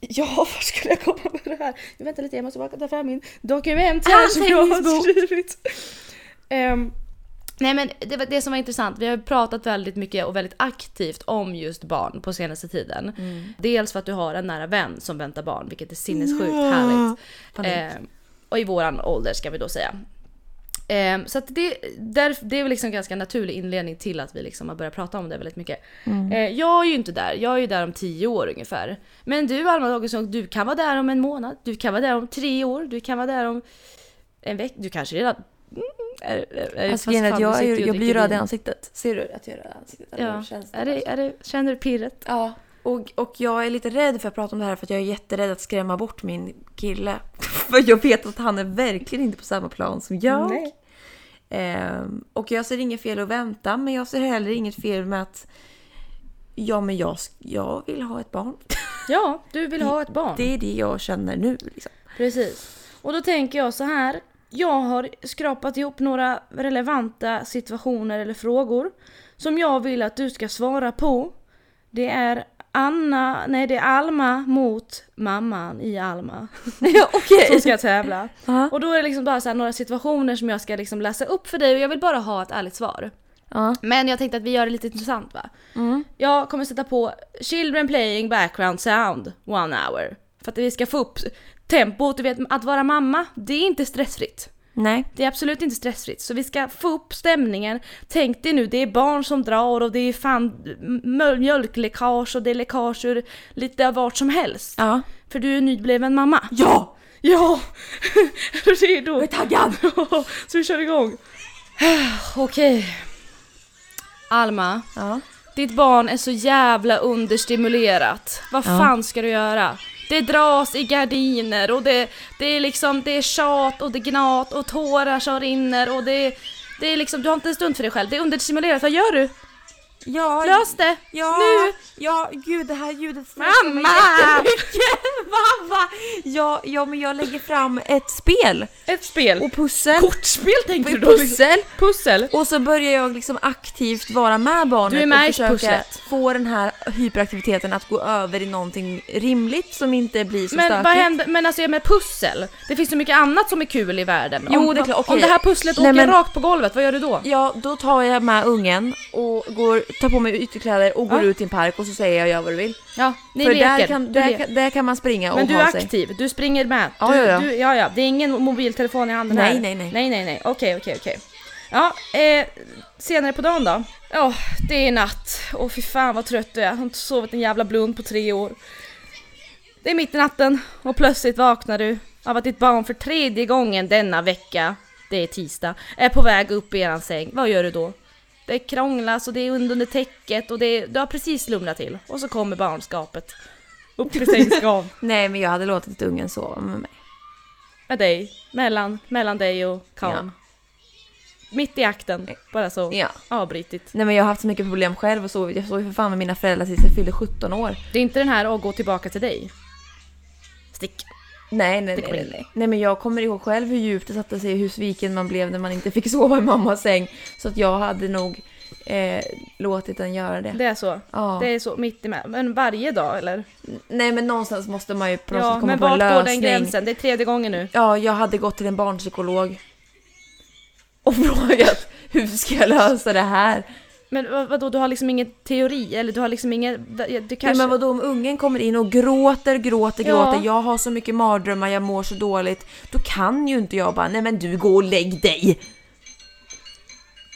ja, var skulle jag komma med det här? Jag väntar lite, jag måste bara ta fram min dokument här som jag har skrivit. Ehm, nej men det, var det som var intressant, vi har pratat väldigt mycket och väldigt aktivt om just barn på senaste tiden. Dels för att du har en nära vän som väntar barn, vilket är sinnessjukt Ja. härligt. Ehm, och i våran ålder ska vi då säga. Ehm, så att det, där, det är väl liksom en ganska naturlig inledning till att vi liksom har börjat prata om det väldigt mycket. Eh, jag är ju inte där, jag är ju där om tio år ungefär. Men du Alma Augustsson, du kan vara där om en månad, du kan vara där om tre år, du kan vara där om en vecka, du kanske redan... Mm, är, är, Alltså, fast att jag, är, jag blir röd i ansiktet. Ser du att jag är röd i ansiktet? Ja, känns det? är det, är det, känner du pirret? Ja, och, och jag är lite rädd för att prata om det här för att jag är jätterädd att skrämma bort min kille. för jag vet att han är verkligen inte på samma plan som jag. Nej. Ehm, och jag ser inget fel att vänta men jag ser heller inget fel med att ja men jag, jag vill ha ett barn. Ja, du vill ha ett barn. Det är det jag känner nu. Liksom. Precis. Och då tänker jag så här. Jag har skrapat ihop några relevanta situationer eller frågor som jag vill att du ska svara på. Det är Anna, nej det är Alma mot mamman i Alma ja, okej. som ska tävla. Ja. Och då är det liksom bara några situationer som jag ska liksom läsa upp för dig och jag vill bara ha ett ärligt svar. Ja. Men jag tänkte att vi gör det lite intressant va? Mm. Jag kommer sätta på Children playing background sound one hour. För att vi ska få upp tempot. Du vet, att vara mamma, det är inte stressfritt. Nej. Det är absolut inte stressfritt. Så vi ska få upp stämningen. Tänk dig nu, det är barn som drar och det är fan mjöl- mjölkläckage och det är läckage ur lite av vart som helst. Ja. För du är nybliven mamma. Ja! Ja! du redo? Jag är taggad! Så vi kör igång. Okej. Alma. Ja. Ditt barn är så jävla understimulerat. Vad Ja. fan ska du göra? Det dras i gardiner och det, det är liksom, det är tjat och det gnat och tårar som rinner och det, det är liksom, du har inte en stund för dig själv. Det är understimulerat. Vad gör du? Ja, Lös det! ja, Nu! Ja, gud det här ljudet stressar mig Mamma! jättemycket. Mamma! Ja, ja, men jag lägger fram ett spel Ett spel. och pussel. kortspel tänker du då? Pussel. Pussel. Och så börjar jag liksom aktivt vara med barnet Du är med och försöka pusslet. få den här hyperaktiviteten att gå över i någonting rimligt som inte blir så Men stökigt. vad händer, men alltså med pussel? Det finns så mycket annat som är kul i världen. Jo, om, det är klart, okej. om det här pusslet Nej, åker men- rakt på golvet, vad gör du då? Ja, då tar jag med ungen och går, tar på mig ytterkläder och går Ja. ut i en park och så säger jag gör vad du vill. Ja, ni För leker. där kan, Du där, kan, där kan man springa Men och du är ha sig. aktiv, du springer med. Ja, du, ja, ja. Du, ja, ja. Det är ingen mobiltelefon i handen Nej, här. nej, nej. Nej, nej, nej. Okej, okej, okej. Ja, eh, senare på dagen då? Ja, det är natt. Och fy fan vad trött jag är. Jag har inte sovit en jävla blund på tre år. Det är mitt i natten och plötsligt vaknar du av att ditt barn för tredje gången denna vecka, det är tisdag, är på väg upp i eran säng. Vad gör du då? Det krånglas och det är under, täcket och det, du har precis slumnat till. Och så kommer barnskapet. Upp i sängskav. Nej, men jag hade låtit ungen sova med mig. med dig, mellan, mellan dig och Karin. Mitt i akten, bara så Ja. avbrytigt. Nej men jag har haft så mycket problem själv och sovit. Jag sov ju för fan med mina föräldrar tills jag fyllde 17 år. Det är inte den här att gå tillbaka till dig. Stick. Nej, nej, nej, nej, nej. Men jag kommer ihåg själv hur djupt det satte sig hur sviken man blev när man inte fick sova i mammas säng. Så att jag hade nog eh, låtit den göra det. Det är så. Ja. Det är så mitt i med. Men varje dag eller? Nej men någonstans måste man ju på något Ja, sätt komma men på en vart går lösning. den gränsen? Det är tredje gången nu. Ja, jag hade gått till en barnpsykolog och frågat hur ska jag lösa det här? Men vad- vadå, du har liksom ingen teori? Eller du har liksom ingen... Du kanske... men vadå om ungen kommer in och gråter, gråter, Ja. gråter, jag har så mycket mardrömmar, jag mår så dåligt. Då kan ju inte jag bara, nej men du gå och lägg dig.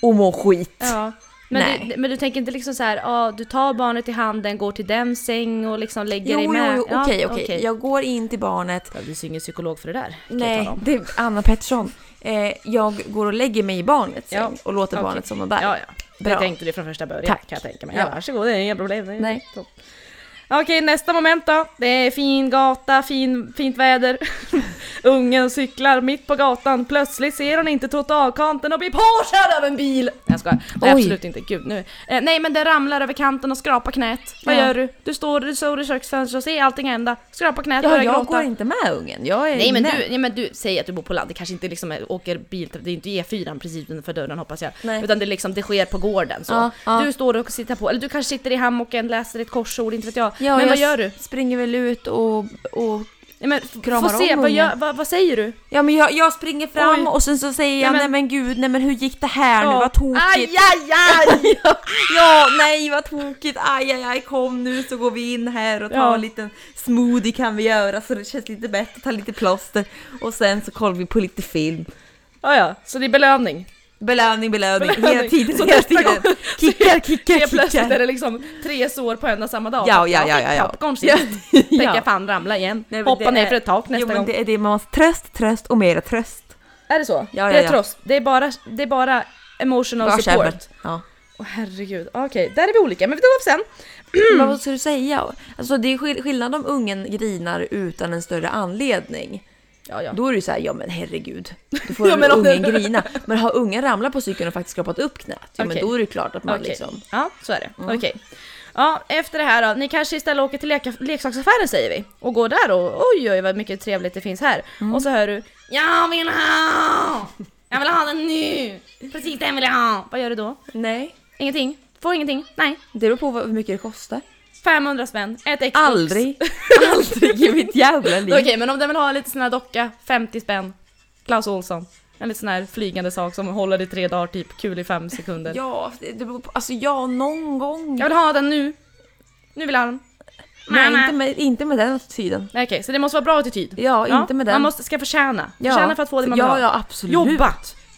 Och må skit. Ja. Men Nej. du, men du tänker inte liksom så här, ja du tar barnet i handen, går till den säng och liksom lägger Jo, dig jo, med? jo, Ja, okej, okej. Jag går in till barnet. Det behövs ingen psykolog för det där. Nej, det är Anna Pettersson. Eh, jag går och lägger mig i barnets säng Ja, och låter okej. barnet somna där. Ja, ja. Det tänkte du från första början Tack. kan jag tänka mig. Ja. Ja. Varsågod, det är inga problem. Är Nej. Okej, nästa moment då. Det är fin gata, fin, fint väder. Ungen cyklar mitt på gatan. Plötsligt ser hon inte trottoarkanten och blir påkörd av en bil. Jag skojar. Nej, Oj. absolut inte. Gud, nu. Eh, nej, men den ramlar över kanten och skrapar knät. Vad Ja. gör du? Du står, du står i köksfönstret och ser allting hända. Skrapar knät Ja, börjar jag gråta. går inte med ungen. Jag är Nej men, inne. du, nej men du, säg att du bor på land, det kanske inte liksom är, åker bil, det är inte E4 precis utanför dörren hoppas jag. Nej. Utan det, liksom, det sker på gården så. Ja, ja. Du står och sitter på, eller du kanske sitter i hammocken, läser ett korsord, inte vet jag. Ja, men jag vad gör du? springer väl ut och, och Nej, men, Kramar få se, om vad, ungen. vad, vad säger du? Ja men jag, jag springer fram Oj. och sen så säger jag Ja, men- nej men gud, nej men hur gick det här nu, Ja. vad tokigt. Aj, aj, aj! ja, ja, nej vad tokigt, aj aj aj kom nu så går vi in här och tar Ja. en liten smoothie kan vi göra så det känns lite bättre, ta lite plåster och sen så kollar vi på lite film. Ja, ja, så det är belöning. Belöning, belöning, Belöning. hela tiden, Så hela tiden. gång- Kickar, kickar, Helt plötsligt är kickar. det liksom tre sår på en och samma dag. Ja, ja, ja, ja, ja. Popcorn Ja. sist. Ja. fan ramla igen. Nej, Hoppa det ner är- för ett tak nästa Jo men gång. det är det man måste, tröst, tröst och mera tröst. Är det så? Ja, det ja, är ja. tröst. Det är bara, det är bara emotional Bara support. käbbel. Ja. Åh herregud, okej, där är vi olika, men vi tar upp sen. Men vad ska du säga? Alltså det är skill- skillnad om ungen grinar utan en större anledning. Ja, ja. Då är det ju såhär, ja men herregud. Då får Ja, men ungen grina. Men har ungen ramlat på cykeln och faktiskt skrapat upp knät, ja men Okej. då är det klart att man Okej. liksom... Ja, så är det. Okej. Ja, efter det här då. Ni kanske istället åker till leka- leksaksaffären säger vi. Och går där och oj oj vad mycket trevligt det finns här. Och så hör du Jag vill ha! Jag vill ha den nu! Precis den vill jag ha! Vad gör du då? Nej. Ingenting? Får ingenting? Nej. Det beror på hur mycket det kostar. 500 spänn, ett Xbox. Aldrig. Aldrig i mitt jävla liv. Okej, men om den vill ha lite sån här docka, 50 spänn. Klaus Olsson. En liten sån här flygande sak som håller i tre dagar typ, kul i fem sekunder. Ja, det beror på, alltså ja, någon gång. Jag vill ha den nu! Nu vill jag ha den. Nej, Mamma. inte med, inte med den attityden. Okej, så det måste vara bra attityd? Ja, inte med den. Man måste, ska förtjäna. Förtjäna för att få det man vill Ja, ha. ja absolut. Jobba!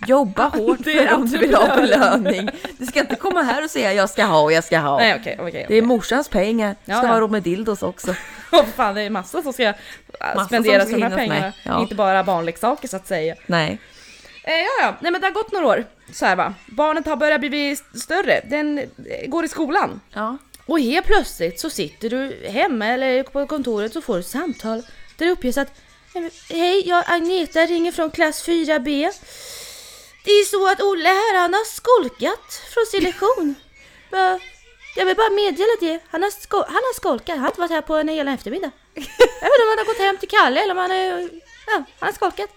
Jobba hårt Det för om du vill ha belöning. Du ska inte komma här och säga jag ska ha och jag ska ha. Nej okej, okej. Det är morsans pengar. Du ska ja. ha råd med dildos också. Åh fan, det är massa som ska äh, här hinnas med. pengarna. Ja. Inte bara barnleksaker så att säga. Nej. Eh, ja, ja. Nej men det har gått några år. Så här va. Barnet har börjat bli st- större. Den eh, går i skolan. Ja. Och helt plötsligt så sitter du hemma eller på kontoret och får ett samtal där det uppges att Hej, jag Agneta ringer från klass 4B. Det är så att Olle här, han har skolkat från sin lektion. Jag vill bara meddela det. Han har, sko- han har skolkat. Han har inte varit här på en hel eftermiddag. Jag vet inte om han har gått hem till Kalle eller om han är... Ja, han har skolkat.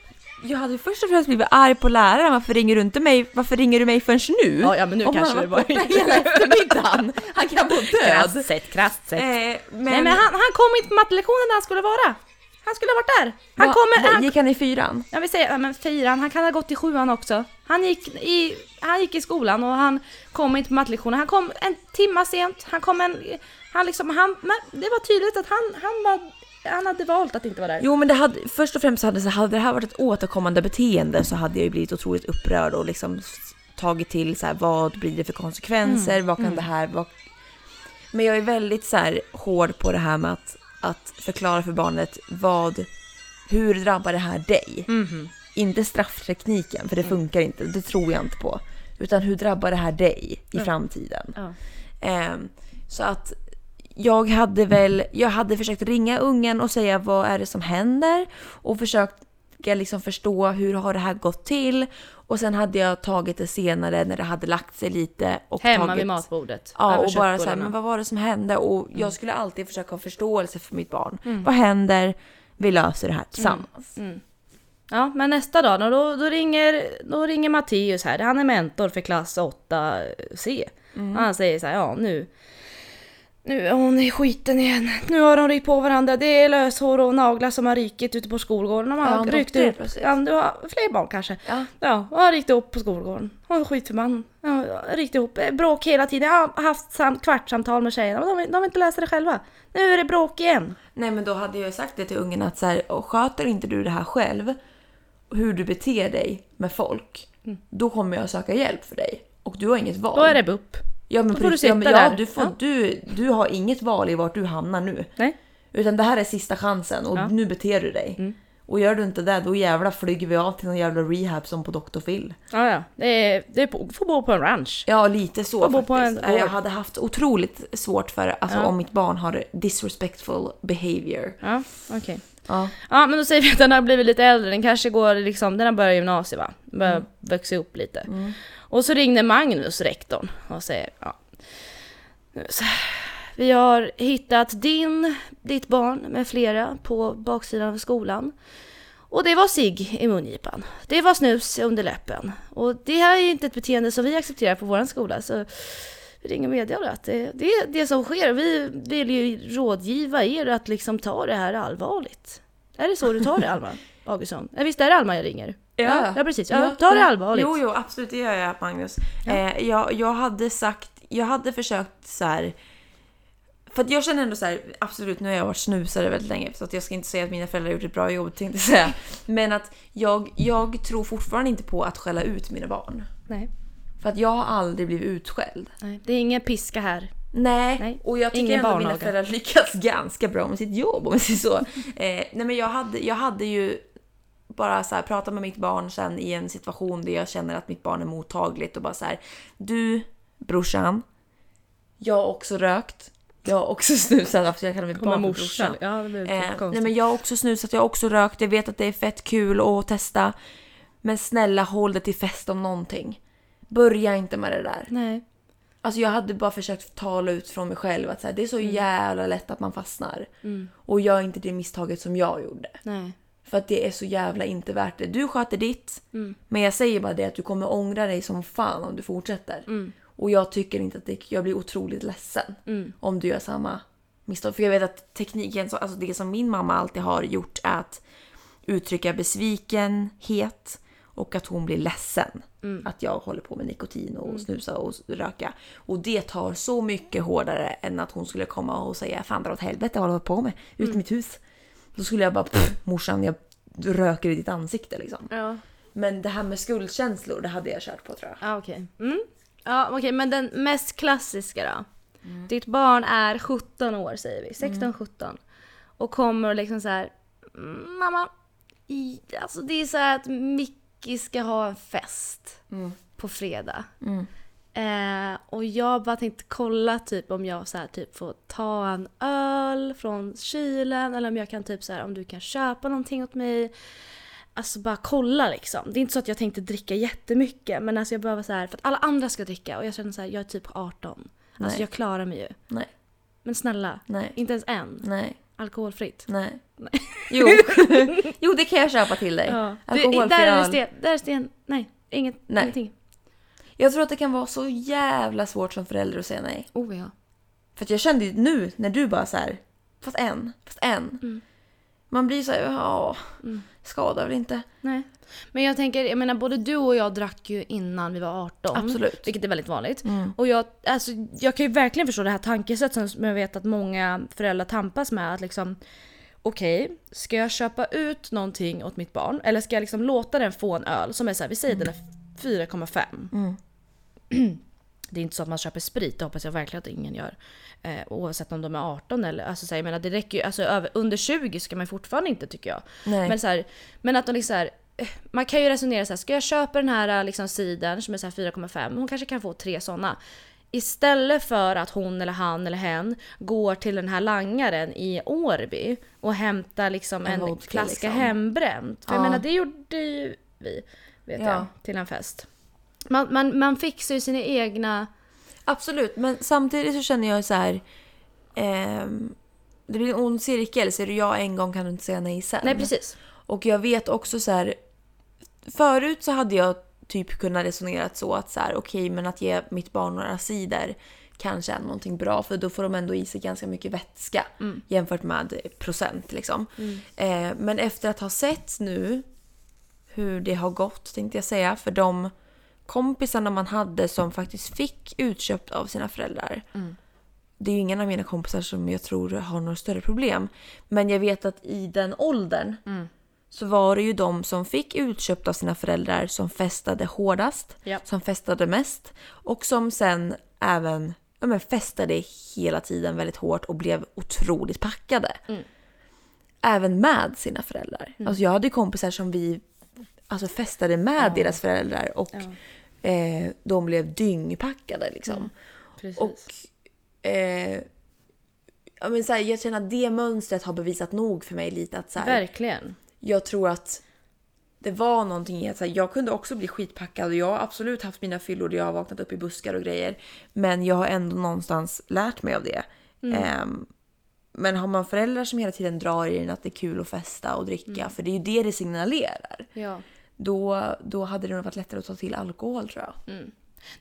Jag hade först och främst blivit arg på läraren. Varför ringer du inte mig? Varför ringer du mig förrän nu? Ja, ja, men nu Om kanske han det var- borta hela eftermiddagen. Han kan vara död. Krasst sett, krasst sett. Eh, men, Nej men han, han kom inte på mattelektionen där han skulle vara. Han skulle ha varit där. Han Va- kommer... Han, Gick han i fyran? Jag vill säga, men fyran, han kan ha gått i sjuan också. Han gick i, han gick i skolan och han kom inte på mattelektionen. Han kom en timma sent. Han kom en... Han liksom, han, men det var tydligt att han, han var... Han hade valt att inte vara där. Jo men det hade, först och främst hade, så hade det här varit ett återkommande beteende så hade jag ju blivit otroligt upprörd och liksom tagit till så här, vad blir det för konsekvenser, vad kan det här vad... Men jag är väldigt så här hård på det här med att, att förklara för barnet vad, hur drabbar det här dig? Mhm. Inte strafftekniken, för det funkar inte, det tror jag inte på. Utan hur drabbar det här dig i framtiden? Ehm, så att jag hade väl, jag hade försökt ringa ungen och säga vad är det som händer och försökt liksom förstå hur har det här gått till och sen hade jag tagit det senare när det hade lagt sig lite och Hemma tagit, vid matbordet. Ja och bara så här, köttbullarna. men vad var det som hände? Och jag skulle alltid försöka ha förståelse för mitt barn. Mm. Vad händer? Vi löser det här tillsammans. Ja, men nästa dag då, då, då ringer, då ringer Matteus här. Han är mentor för klass 8C. Mm. Han säger så här, ja nu. Nu är hon i skiten igen. Nu har de rykt på varandra. Det är löshår och naglar som har rykit ute på skolgården. De Ja, har en rykt dotter upp. Ja, du har fler barn kanske. Ja. Ja, och har rykt upp på skolgården. Hon är skitförbannad. Ja, rykt ihop. Bråk hela tiden. Jag har haft sam- kvartssamtal med tjejerna de, de vill inte läsa det själva. Nu är det bråk igen. Nej men då hade jag sagt det till ungen att så här, sköter inte du det här själv, hur du beter dig med folk, då kommer jag söka hjälp för dig. Och du har inget val. Då är det BUP. Ja, men då får du precis, ja, sitta ja, där. du, får, Ja. Du, du har inget val i vart du hamnar nu. Nej. Utan det här är sista chansen och Ja. Mm. nu beter du dig. Och gör du inte det, då jävla flyger vi av till någon jävla rehab som på Dr. Phil. Ja, ja. Det är, det är på, får bo på en ranch. Ja, lite så bo faktiskt. på en jag gård. hade haft otroligt svårt för alltså, Ja. om mitt barn har disrespectful behavior. Ja, okej. Ja. Ja, men då säger vi att den har blivit lite äldre. Den kanske går liksom, den har börjat gymnasiet va? Börjar Mm. växa upp lite. Och så ringde Magnus, rektorn, och säger ja. Så, Vi har hittat din, ditt barn med flera på baksidan av skolan. Och det var sig i mungipan. Det var snus under läppen. Och det här är inte ett beteende som vi accepterar på vår skola. Så vi ringer och meddelar att det, det är det som sker. Vi vill ju rådgiva er att liksom ta det här allvarligt. Är det så du tar det Alma Augustsson? Ja, visst är det Alma jag ringer? Ja, ja precis. Ja, ta det allvarligt. Jo, jo, absolut, det gör jag Magnus. Eh, jag, jag hade sagt, jag hade försökt så här. För att jag känner ändå så här, absolut nu har jag varit snusare väldigt länge så att jag ska inte säga att mina föräldrar gjort ett bra jobb tänkte jag säga. Men att jag, jag tror fortfarande inte på att skälla ut mina barn. Nej, För att jag har aldrig blivit utskälld. nej, det är ingen piska här. Nej, Nej, och jag tycker ingen ändå att mina föräldrar lyckats ganska bra med sitt jobb om man säger så. eh, nej men jag hade, jag hade ju bara så här, pratat med mitt barn sen i en situation där jag känner att mitt barn är mottagligt och bara så här. Du brorsan, jag har också rökt. Jag har också snusat, för jag kallar mitt barn för brorsan. Ja, det blir Eh, nej men jag har också snusat, jag har också rökt. Jag vet att det är fett kul att testa. Men snälla håll det till fest om någonting. Börja inte med det där. Nej. Alltså jag hade bara försökt tala ut från mig själv att så här, det är så jävla lätt att man fastnar. Mm. Och gör inte det misstaget som jag gjorde. Nej. För att det är så jävla inte värt det. Du sköter ditt. Mm. Men jag säger bara det att du kommer ångra dig som fan om du fortsätter. Mm. Och jag tycker inte att det, jag blir otroligt ledsen Mm. om du gör samma misstag. För jag vet att tekniken, så- alltså det som min mamma alltid har gjort är att uttrycka besvikenhet och att hon blir ledsen. Mm. Att jag håller på med nikotin och snusa och röka. Och det tar så mycket hårdare än att hon skulle komma och säga fan dra åt helvete vad håller på med? Ut Mm. mitt hus. Då skulle jag bara "Pff, morsan jag röker i ditt ansikte liksom. Ja. Men det här med skuldkänslor det hade jag kört på tror jag. Ja, okej. Mm. Ja, okej, men den mest klassiska då? Ditt barn är 17 år säger vi, 16-17. Och kommer och liksom så här, "Mm, mamma, i, alltså det är så här att Mickey ska ha en fest på fredag. Eh, och jag bara tänkte kolla typ om jag så här, typ får ta en öl från kylen eller om jag kan typ så här, om du kan köpa någonting åt mig. Alltså bara kolla liksom. Det är inte så att jag tänkte dricka jättemycket men alltså jag behöver så här för att alla andra ska dricka och jag känner så här, jag är typ 18. Alltså Nej. jag klarar mig ju. Nej, Men snälla, nej, inte ens en. nej, Alkoholfritt. nej. Jo. jo, det kan jag köpa till dig. Ja. Alkoholfri där är det sten. Där är sten. Nej, inget, Nej. ingenting. Jag tror att det kan vara så jävla svårt som förälder att säga nej. Oh ja. För att jag kände ju nu när du bara så här, fast en, fast en. Mm. Man blir så här, ja, skadar väl inte. Nej. Men jag tänker, jag menar både du och jag drack ju innan vi var 18. Absolut. Vilket är väldigt vanligt. Mm. Och jag, alltså, jag kan ju verkligen förstå det här tankesättet som jag vet att många föräldrar tampas med. Att liksom, okej, ska jag köpa ut någonting åt mitt barn? Eller ska jag liksom låta den få en öl som är så här, vi säger den är 4,5. Mm. Det är inte så att man köper sprit, det hoppas jag verkligen att ingen gör. Eh, oavsett om de är 18 eller, alltså så här, jag menar det räcker ju, alltså över, under 20 ska man fortfarande inte tycker jag. Nej. Men, så här, men att de liksom här, eh, man kan ju resonera så här, ska jag köpa den här liksom cidern som är så här 4,5, hon kanske kan få tre sådana. Istället för att hon eller han eller hen går till den här langaren i Årby och hämtar liksom En en, vodka, flaska liksom. hembränt. För Ja. jag menar det gjorde ju vi, vet Ja. jag, till en fest. Man, man, man fixar ju sina egna... Absolut, men samtidigt så känner jag så här. ehm, det blir en ond cirkel. Ser du ja en gång kan du inte säga nej sen. Nej precis. Och jag vet också så här. Förut så hade jag typ kunnat resonera så att så här, okej men att ge mitt barn några sidor kanske är någonting bra för då får de ändå i sig ganska mycket vätska Mm. jämfört med procent. Liksom. Eh, men efter att ha sett nu hur det har gått tänkte jag säga för de kompisarna man hade som faktiskt fick utköpt av sina föräldrar. Det är ju ingen av mina kompisar som jag tror har några större problem. Men jag vet att i den åldern så var det ju de som fick utköpt av sina föräldrar som festade hårdast, Ja. som festade mest och som sen även ja, men festade hela tiden väldigt hårt och blev otroligt packade. Även med sina föräldrar. Alltså jag hade kompisar som vi alltså festade med deras föräldrar och eh, de blev dyngpackade liksom. Precis. Och eh, ja, men så här, jag känner att det mönstret har bevisat nog för mig lite att så här, Verkligen. jag tror att det var någonting i att så här, jag kunde också bli skitpackad och jag har absolut haft mina fyllor där jag har vaknat upp i buskar och grejer. Men jag har ändå någonstans lärt mig av det. Ehm, men har man föräldrar som hela tiden drar i den att det är kul att festa och dricka, för det är ju det det signalerar. Ja. Då, då hade det nog varit lättare att ta till alkohol tror jag.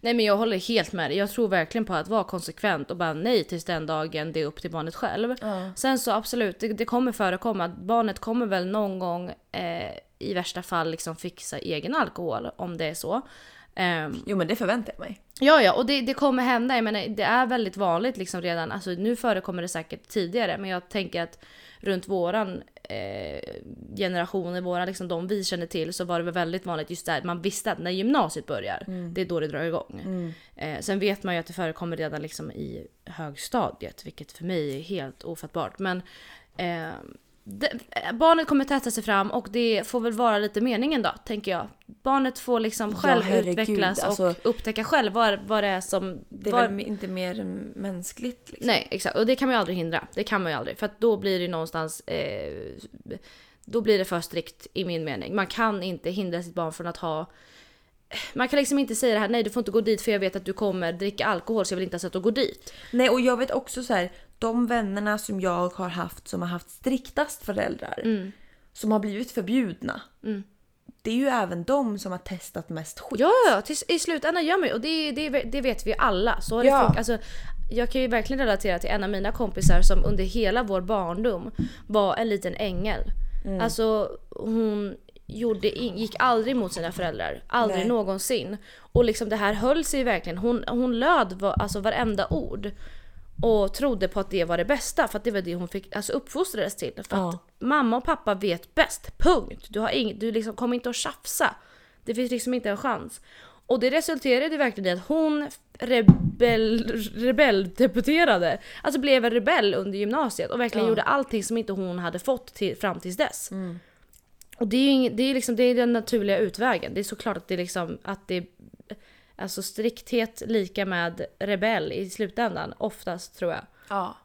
Nej men jag håller helt med dig. Jag tror verkligen på att vara konsekvent och bara nej tills den dagen det är upp till barnet själv. Sen så absolut, det, det kommer förekomma barnet kommer väl någon gång eh, i värsta fall liksom fixa egen alkohol om det är så. Ehm, Jo men det förväntar jag mig. Ja, ja, och det, det kommer hända. Jag menar, det är väldigt vanligt liksom redan. Alltså, nu förekommer det säkert tidigare, men jag tänker att runt våran eh, generation, våra, liksom, de vi känner till, så var det väl väldigt vanligt just där man visste att när gymnasiet börjar, det är då det drar igång. Eh, sen vet man ju att det förekommer redan liksom i högstadiet, vilket för mig är helt ofattbart. Men eh, det, barnet kommer testa sig fram och det får väl vara lite meningen då, tänker jag. Barnet får liksom Ja, själv herregud, utvecklas alltså- och upptäcka själv vad, vad det är som... Det är väl inte mer mänskligt liksom. Nej, exakt. Och det kan man ju aldrig hindra. Det kan man ju aldrig. För att då blir det någonstans... Eh, då blir det för strikt i min mening. Man kan inte hindra sitt barn från att ha... Man kan liksom inte säga det här, nej du får inte gå dit för jag vet att du kommer dricka alkohol så jag vill inte ens att du går dit. Nej och jag vet också så här, de vännerna som jag har haft som har haft striktast föräldrar som har blivit förbjudna. Det är ju även de som har testat mest skit. Ja, ja, tills, i slutändan gör man ju och det, det, det vet vi alla. Så Ja. funkat. Alltså, jag kan ju verkligen relatera till en av mina kompisar som under hela vår barndom var en liten ängel. Alltså hon gjorde gick aldrig mot sina föräldrar. Aldrig Nej. någonsin. Och liksom det här höll sig verkligen. Hon, hon löd va- alltså varenda ord. Och trodde på att det var det bästa för att det var det hon fick, alltså uppfostrades till. För Ja. att mamma och pappa vet bäst, punkt. Du, har ing, du liksom kommer inte att tjafsa. Det finns liksom inte en chans. Och det resulterade verkligen i att hon rebell, rebelldebuterade. Alltså blev en rebell under gymnasiet och verkligen Ja. gjorde allting som inte hon hade fått till, fram tills dess. Och det är ju det är liksom, det är den naturliga utvägen. Det är såklart att det är liksom att det Alltså strikthet lika med rebell i slutändan oftast tror jag. Ja.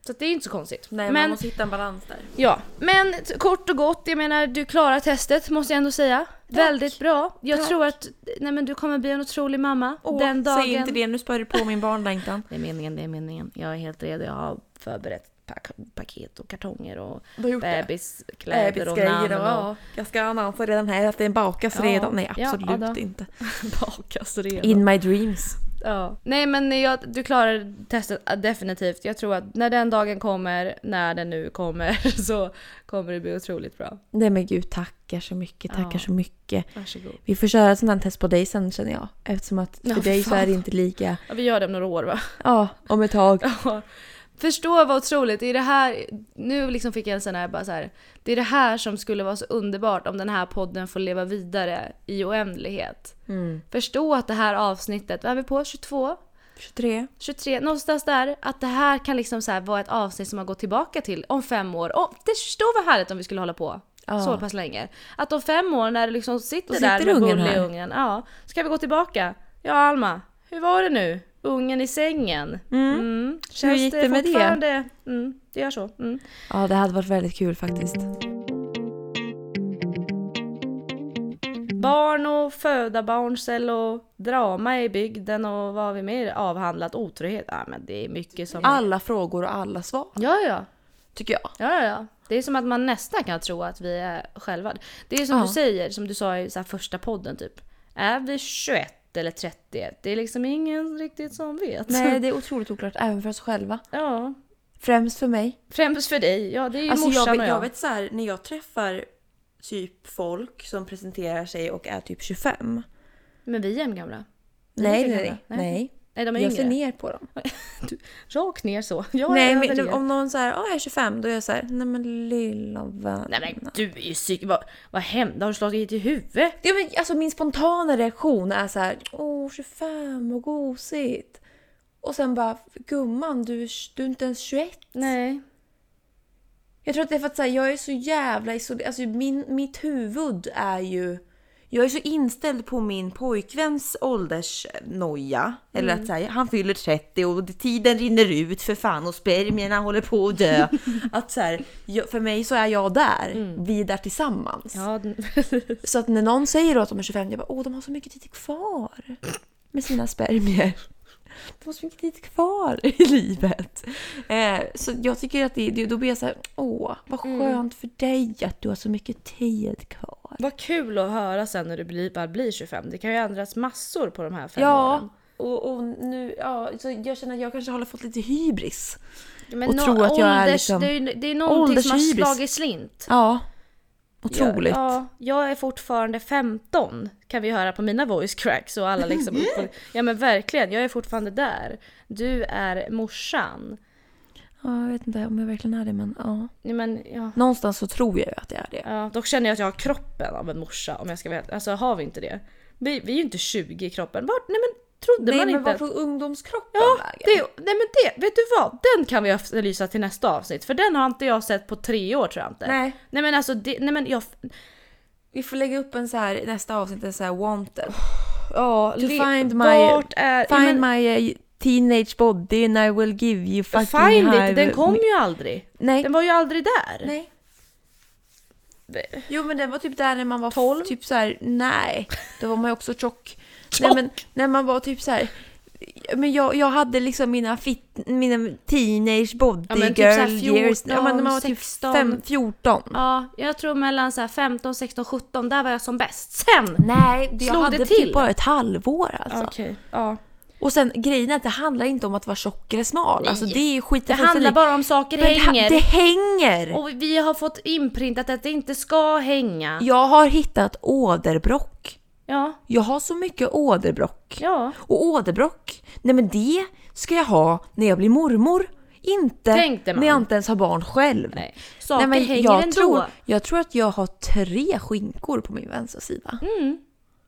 Så det är inte så konstigt. Nej, man men, måste hitta en balans där. ja, men kort och gott, jag menar du klarar testet måste jag ändå säga. Väldigt bra. Jag Tack. tror att nej, men du kommer bli en otrolig mamma Åh, den dagen. Säg inte det, nu spär du på min barnlängtan. Det är meningen, det är meningen. Jag är helt redo. Jag har förberett paket och kartonger och bebiskläder och namn och, ja. Jag ska annonsa redan här att det bakas Ja. redan. Nej absolut ja inte. bakas redan. In my dreams. Ja. Nej men jag, du klarar testet definitivt. Jag tror att när den dagen kommer, när den nu kommer, så kommer det bli otroligt bra. Nej men gud tackar så mycket, tackar Ja. så mycket. Varsågod. Vi får köra ett sånt här test på dig sen känner jag. Eftersom att för Ja, dig så är det inte lika, Ja, vi gör det om några år va? ja om ett tag. Ja. Förstå vad otroligt, det är det här, nu liksom fick jag en sån här bara så här. Det är det här som skulle vara så underbart om den här podden får leva vidare i oändlighet. Mm. Förstå att det här avsnittet, vad är vi på? 22? 23. 23, någonstans där. Att det här kan liksom så här vara ett avsnitt som man går tillbaka till om fem år. Och det förstår vad härligt om vi skulle hålla på Ja. så pass länge. Att om fem år när det liksom sitter, sitter där med ungen Bulle i här. ungen. Ja, ska vi gå tillbaka? Ja Alma, hur var det nu? Ungen i sängen. Mm. Känns gick det med det? Mm, det gör så. Mm. Ja det hade varit väldigt kul faktiskt. Barn och föda barncell och drama i bygden och vad har vi mer avhandlat? Otrohet? Ja men det är mycket som... Alla frågor och alla svar. Ja ja. Tycker jag. Ja, ja, ja. Det är som att man nästan kan tro att vi är själva. Det är som Ja. du säger, som du sa i första podden typ. Är vi 21 eller 31. Det är liksom ingen riktigt som vet. Nej, det är otroligt oklart även för oss själva. Ja. Främst för mig. Främst för dig. Ja, det är ju Alltså morsan jag, vet, och jag jag. vet så här, när jag träffar typ folk som presenterar sig och är typ 25. Men vi är jämngamla. Nej, nej, nej. nej. Nej, de är Jag yngre. ser ner på dem. Rakt ner så. Jag nej, men det. om någon säger att jag är 25, då är jag så här, nej men lilla vän. Nej men du är ju psyk... Vad, vad hände? Har du slagit i huvudet? Ja, men, alltså min spontana reaktion är så här, åh 25 och gosigt. Och sen bara, gumman du, är- du är inte ens 21. Nej. Jag tror att det är för att här, jag är så jävla isolerad. Alltså min, mitt huvud är ju... Jag är så inställd på min pojkväns åldersnoja. Eller att här, han fyller 30 och tiden rinner ut för fan och spermierna håller på att dö. att så här, för mig så är jag där. Vi är där tillsammans. Ja, Så att när någon säger att de är 25, jag bara åh de har så mycket tid kvar med sina spermier. De har så mycket tid kvar i livet. Eh, så jag tycker att det, det, då blir jag så här, åh vad skönt för dig att du har så mycket tid kvar. Vad kul att höra sen när du blir, bara blir 25. Det kan ju ändras massor på de här fem åren. Ja, och, och nu, ja, så jag känner att jag kanske har fått lite hybris. Men och nå- tro att jag är ålders, liksom det, är, det är någonting som har slagit slint. Ja, otroligt. Ja, ja, jag är fortfarande 15 kan vi höra på mina voice cracks och alla liksom Ja men verkligen, jag är fortfarande där. Du är morsan. Ja, jag vet inte om jag verkligen är det men ja. Ja, men, ja. Någonstans så tror jag ju att det är det. Ja, dock känner jag att jag har kroppen av en morsa om jag ska veta. Alltså har vi inte det? Vi, vi är ju inte 20 i kroppen. Vart, nej men trodde Nej man men inte? vart tog ungdomskroppen Ja, vägen? det, nej men det, vet du vad? Den kan vi efterlysa till nästa avsnitt för den har inte jag sett på tre år tror jag inte. Nej. Nej men alltså, det, nej men jag... Vi får lägga upp en så här nästa avsnitt, en så här wanted. Ja, To le- find my- är... Find men, my uh, teenage body and I will give you fucking Find it, den kom ju aldrig. Nej. Den var ju aldrig där. Nej. Jo men den var typ där när man var 12? typ så här. nej. Då var man ju också tjock. Nej men när man var typ så här. Men jag, jag hade liksom mina, fit, mina teenage body Ja, men typ girl years. Ja, men när man var 14, typ 16. fem, 14. Ja, jag tror mellan så här 15, 16, 17, där var jag som bäst. Sen! Nej, jag Slog hade det till? typ bara ett halvår alltså. Okej, ja. Och sen grejen är att det handlar inte om att vara tjock eller smal. Nej. Alltså det är skit Det handlar bara om saker Men det, hänger. det hänger! Och vi har fått inprintat att det inte ska hänga. Jag har hittat åderbrock. Ja, Jag har så mycket åderbrock. ja. Och åderbrock, nej men det ska jag ha när jag blir mormor. Inte när jag inte ens har barn själv. Nej. Saker men hänger jag ändå. tror, jag tror att jag har tre skinkor på min vänstra sida. Mm.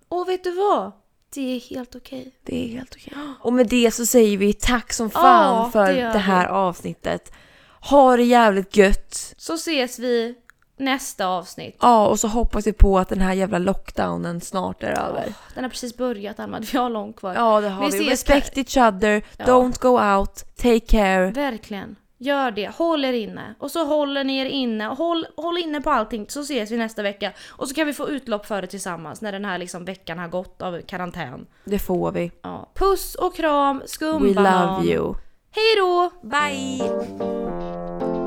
Och vet du vad? Det är helt okej. Det är helt okej. Och med det så säger vi tack som fan Ja, för det det, vi. här avsnittet. Ha det jävligt gött. Så ses vi nästa avsnitt. Ja, och så hoppas vi på att den här jävla lockdownen snart är över. Den har precis börjat Alma, vi har långt kvar. Ja, det har Vi vi. Respect each other, Ja. don't go out, take care. Verkligen. Gör det. Håll er inne. Och så håller ni er inne. Håll, håll inne på allting så ses vi nästa vecka. Och så kan vi få utlopp för det tillsammans när den här liksom veckan har gått av karantän. Det får vi. Ja. Puss och kram, We skumbanan. love you. Hej då! Bye!